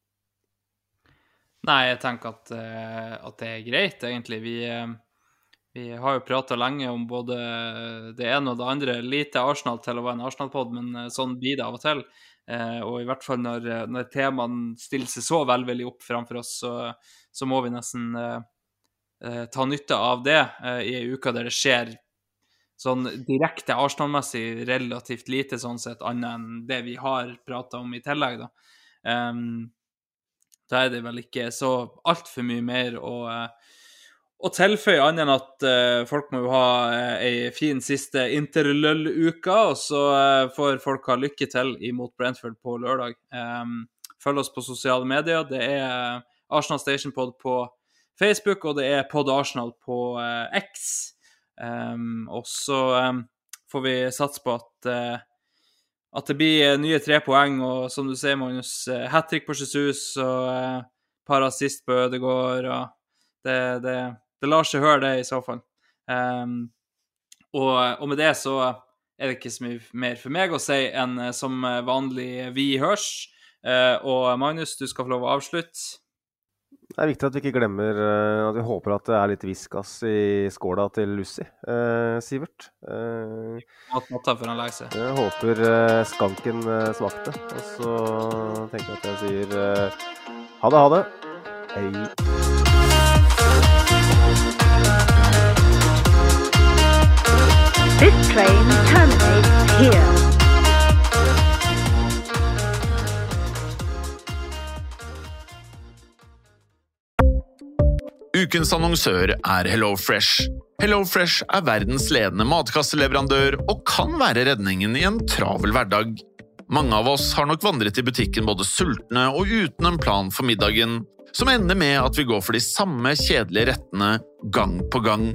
Nei, jeg tenker at, at det er greit, egentlig. Vi, vi har jo prata lenge om både det ene og det andre. Lite Arsenal til å være en Arsenal-pod, men eh, sånn blir det av og til. Eh, og i hvert fall når, når temaene stiller seg så velvillig opp framfor oss, så, så, må vi nesten eh, eh ta nytte av det eh, i ei uke der det skjer sånn direkte Arsenal-messig relativt lite, sånn sett, annet enn det vi har prata om i tillegg, da. Um, da er det vel ikke så altfor mye mer å, å tilføye, annet enn at uh, folk må jo ha uh, ei fin siste interlull-uke, og så uh, får folk ha lykke til imot Brentford på lørdag. Um, følg oss på sosiale medier. Det er Arsenal Station Pod på Facebook, og det er Pod Arsenal på X. Um, og så um, får vi satse på at, at det blir nye tre poeng. Og som du sier, Magnus, hat trick på Jesus og uh, par assist på Ødegaard. Og det, det, det, lar seg høre, det, i så fall. Um, og, og, med det så er det ikke så mye mer for meg å si enn som vanlig vi hørs. og Magnus, du skal få lov å avslutte. Det er viktig at vi ikke glemmer uh, at vi håper at det er litt viskas i skåla til Lucy, eh, Sivert. Eh, jeg håper eh, skanken smakte. Og så tenker jeg at jeg sier ha det, ha det. Hei. This train terminates here. Ukens annonsør er HelloFresh. HelloFresh er verdens ledende matkasseleverandør og kan være redningen i en travel hverdag. Mange av oss har nok vandret i butikken både sultne og uten en plan for middagen, som ender med at vi går for de samme kjedelige rettene gang på gang.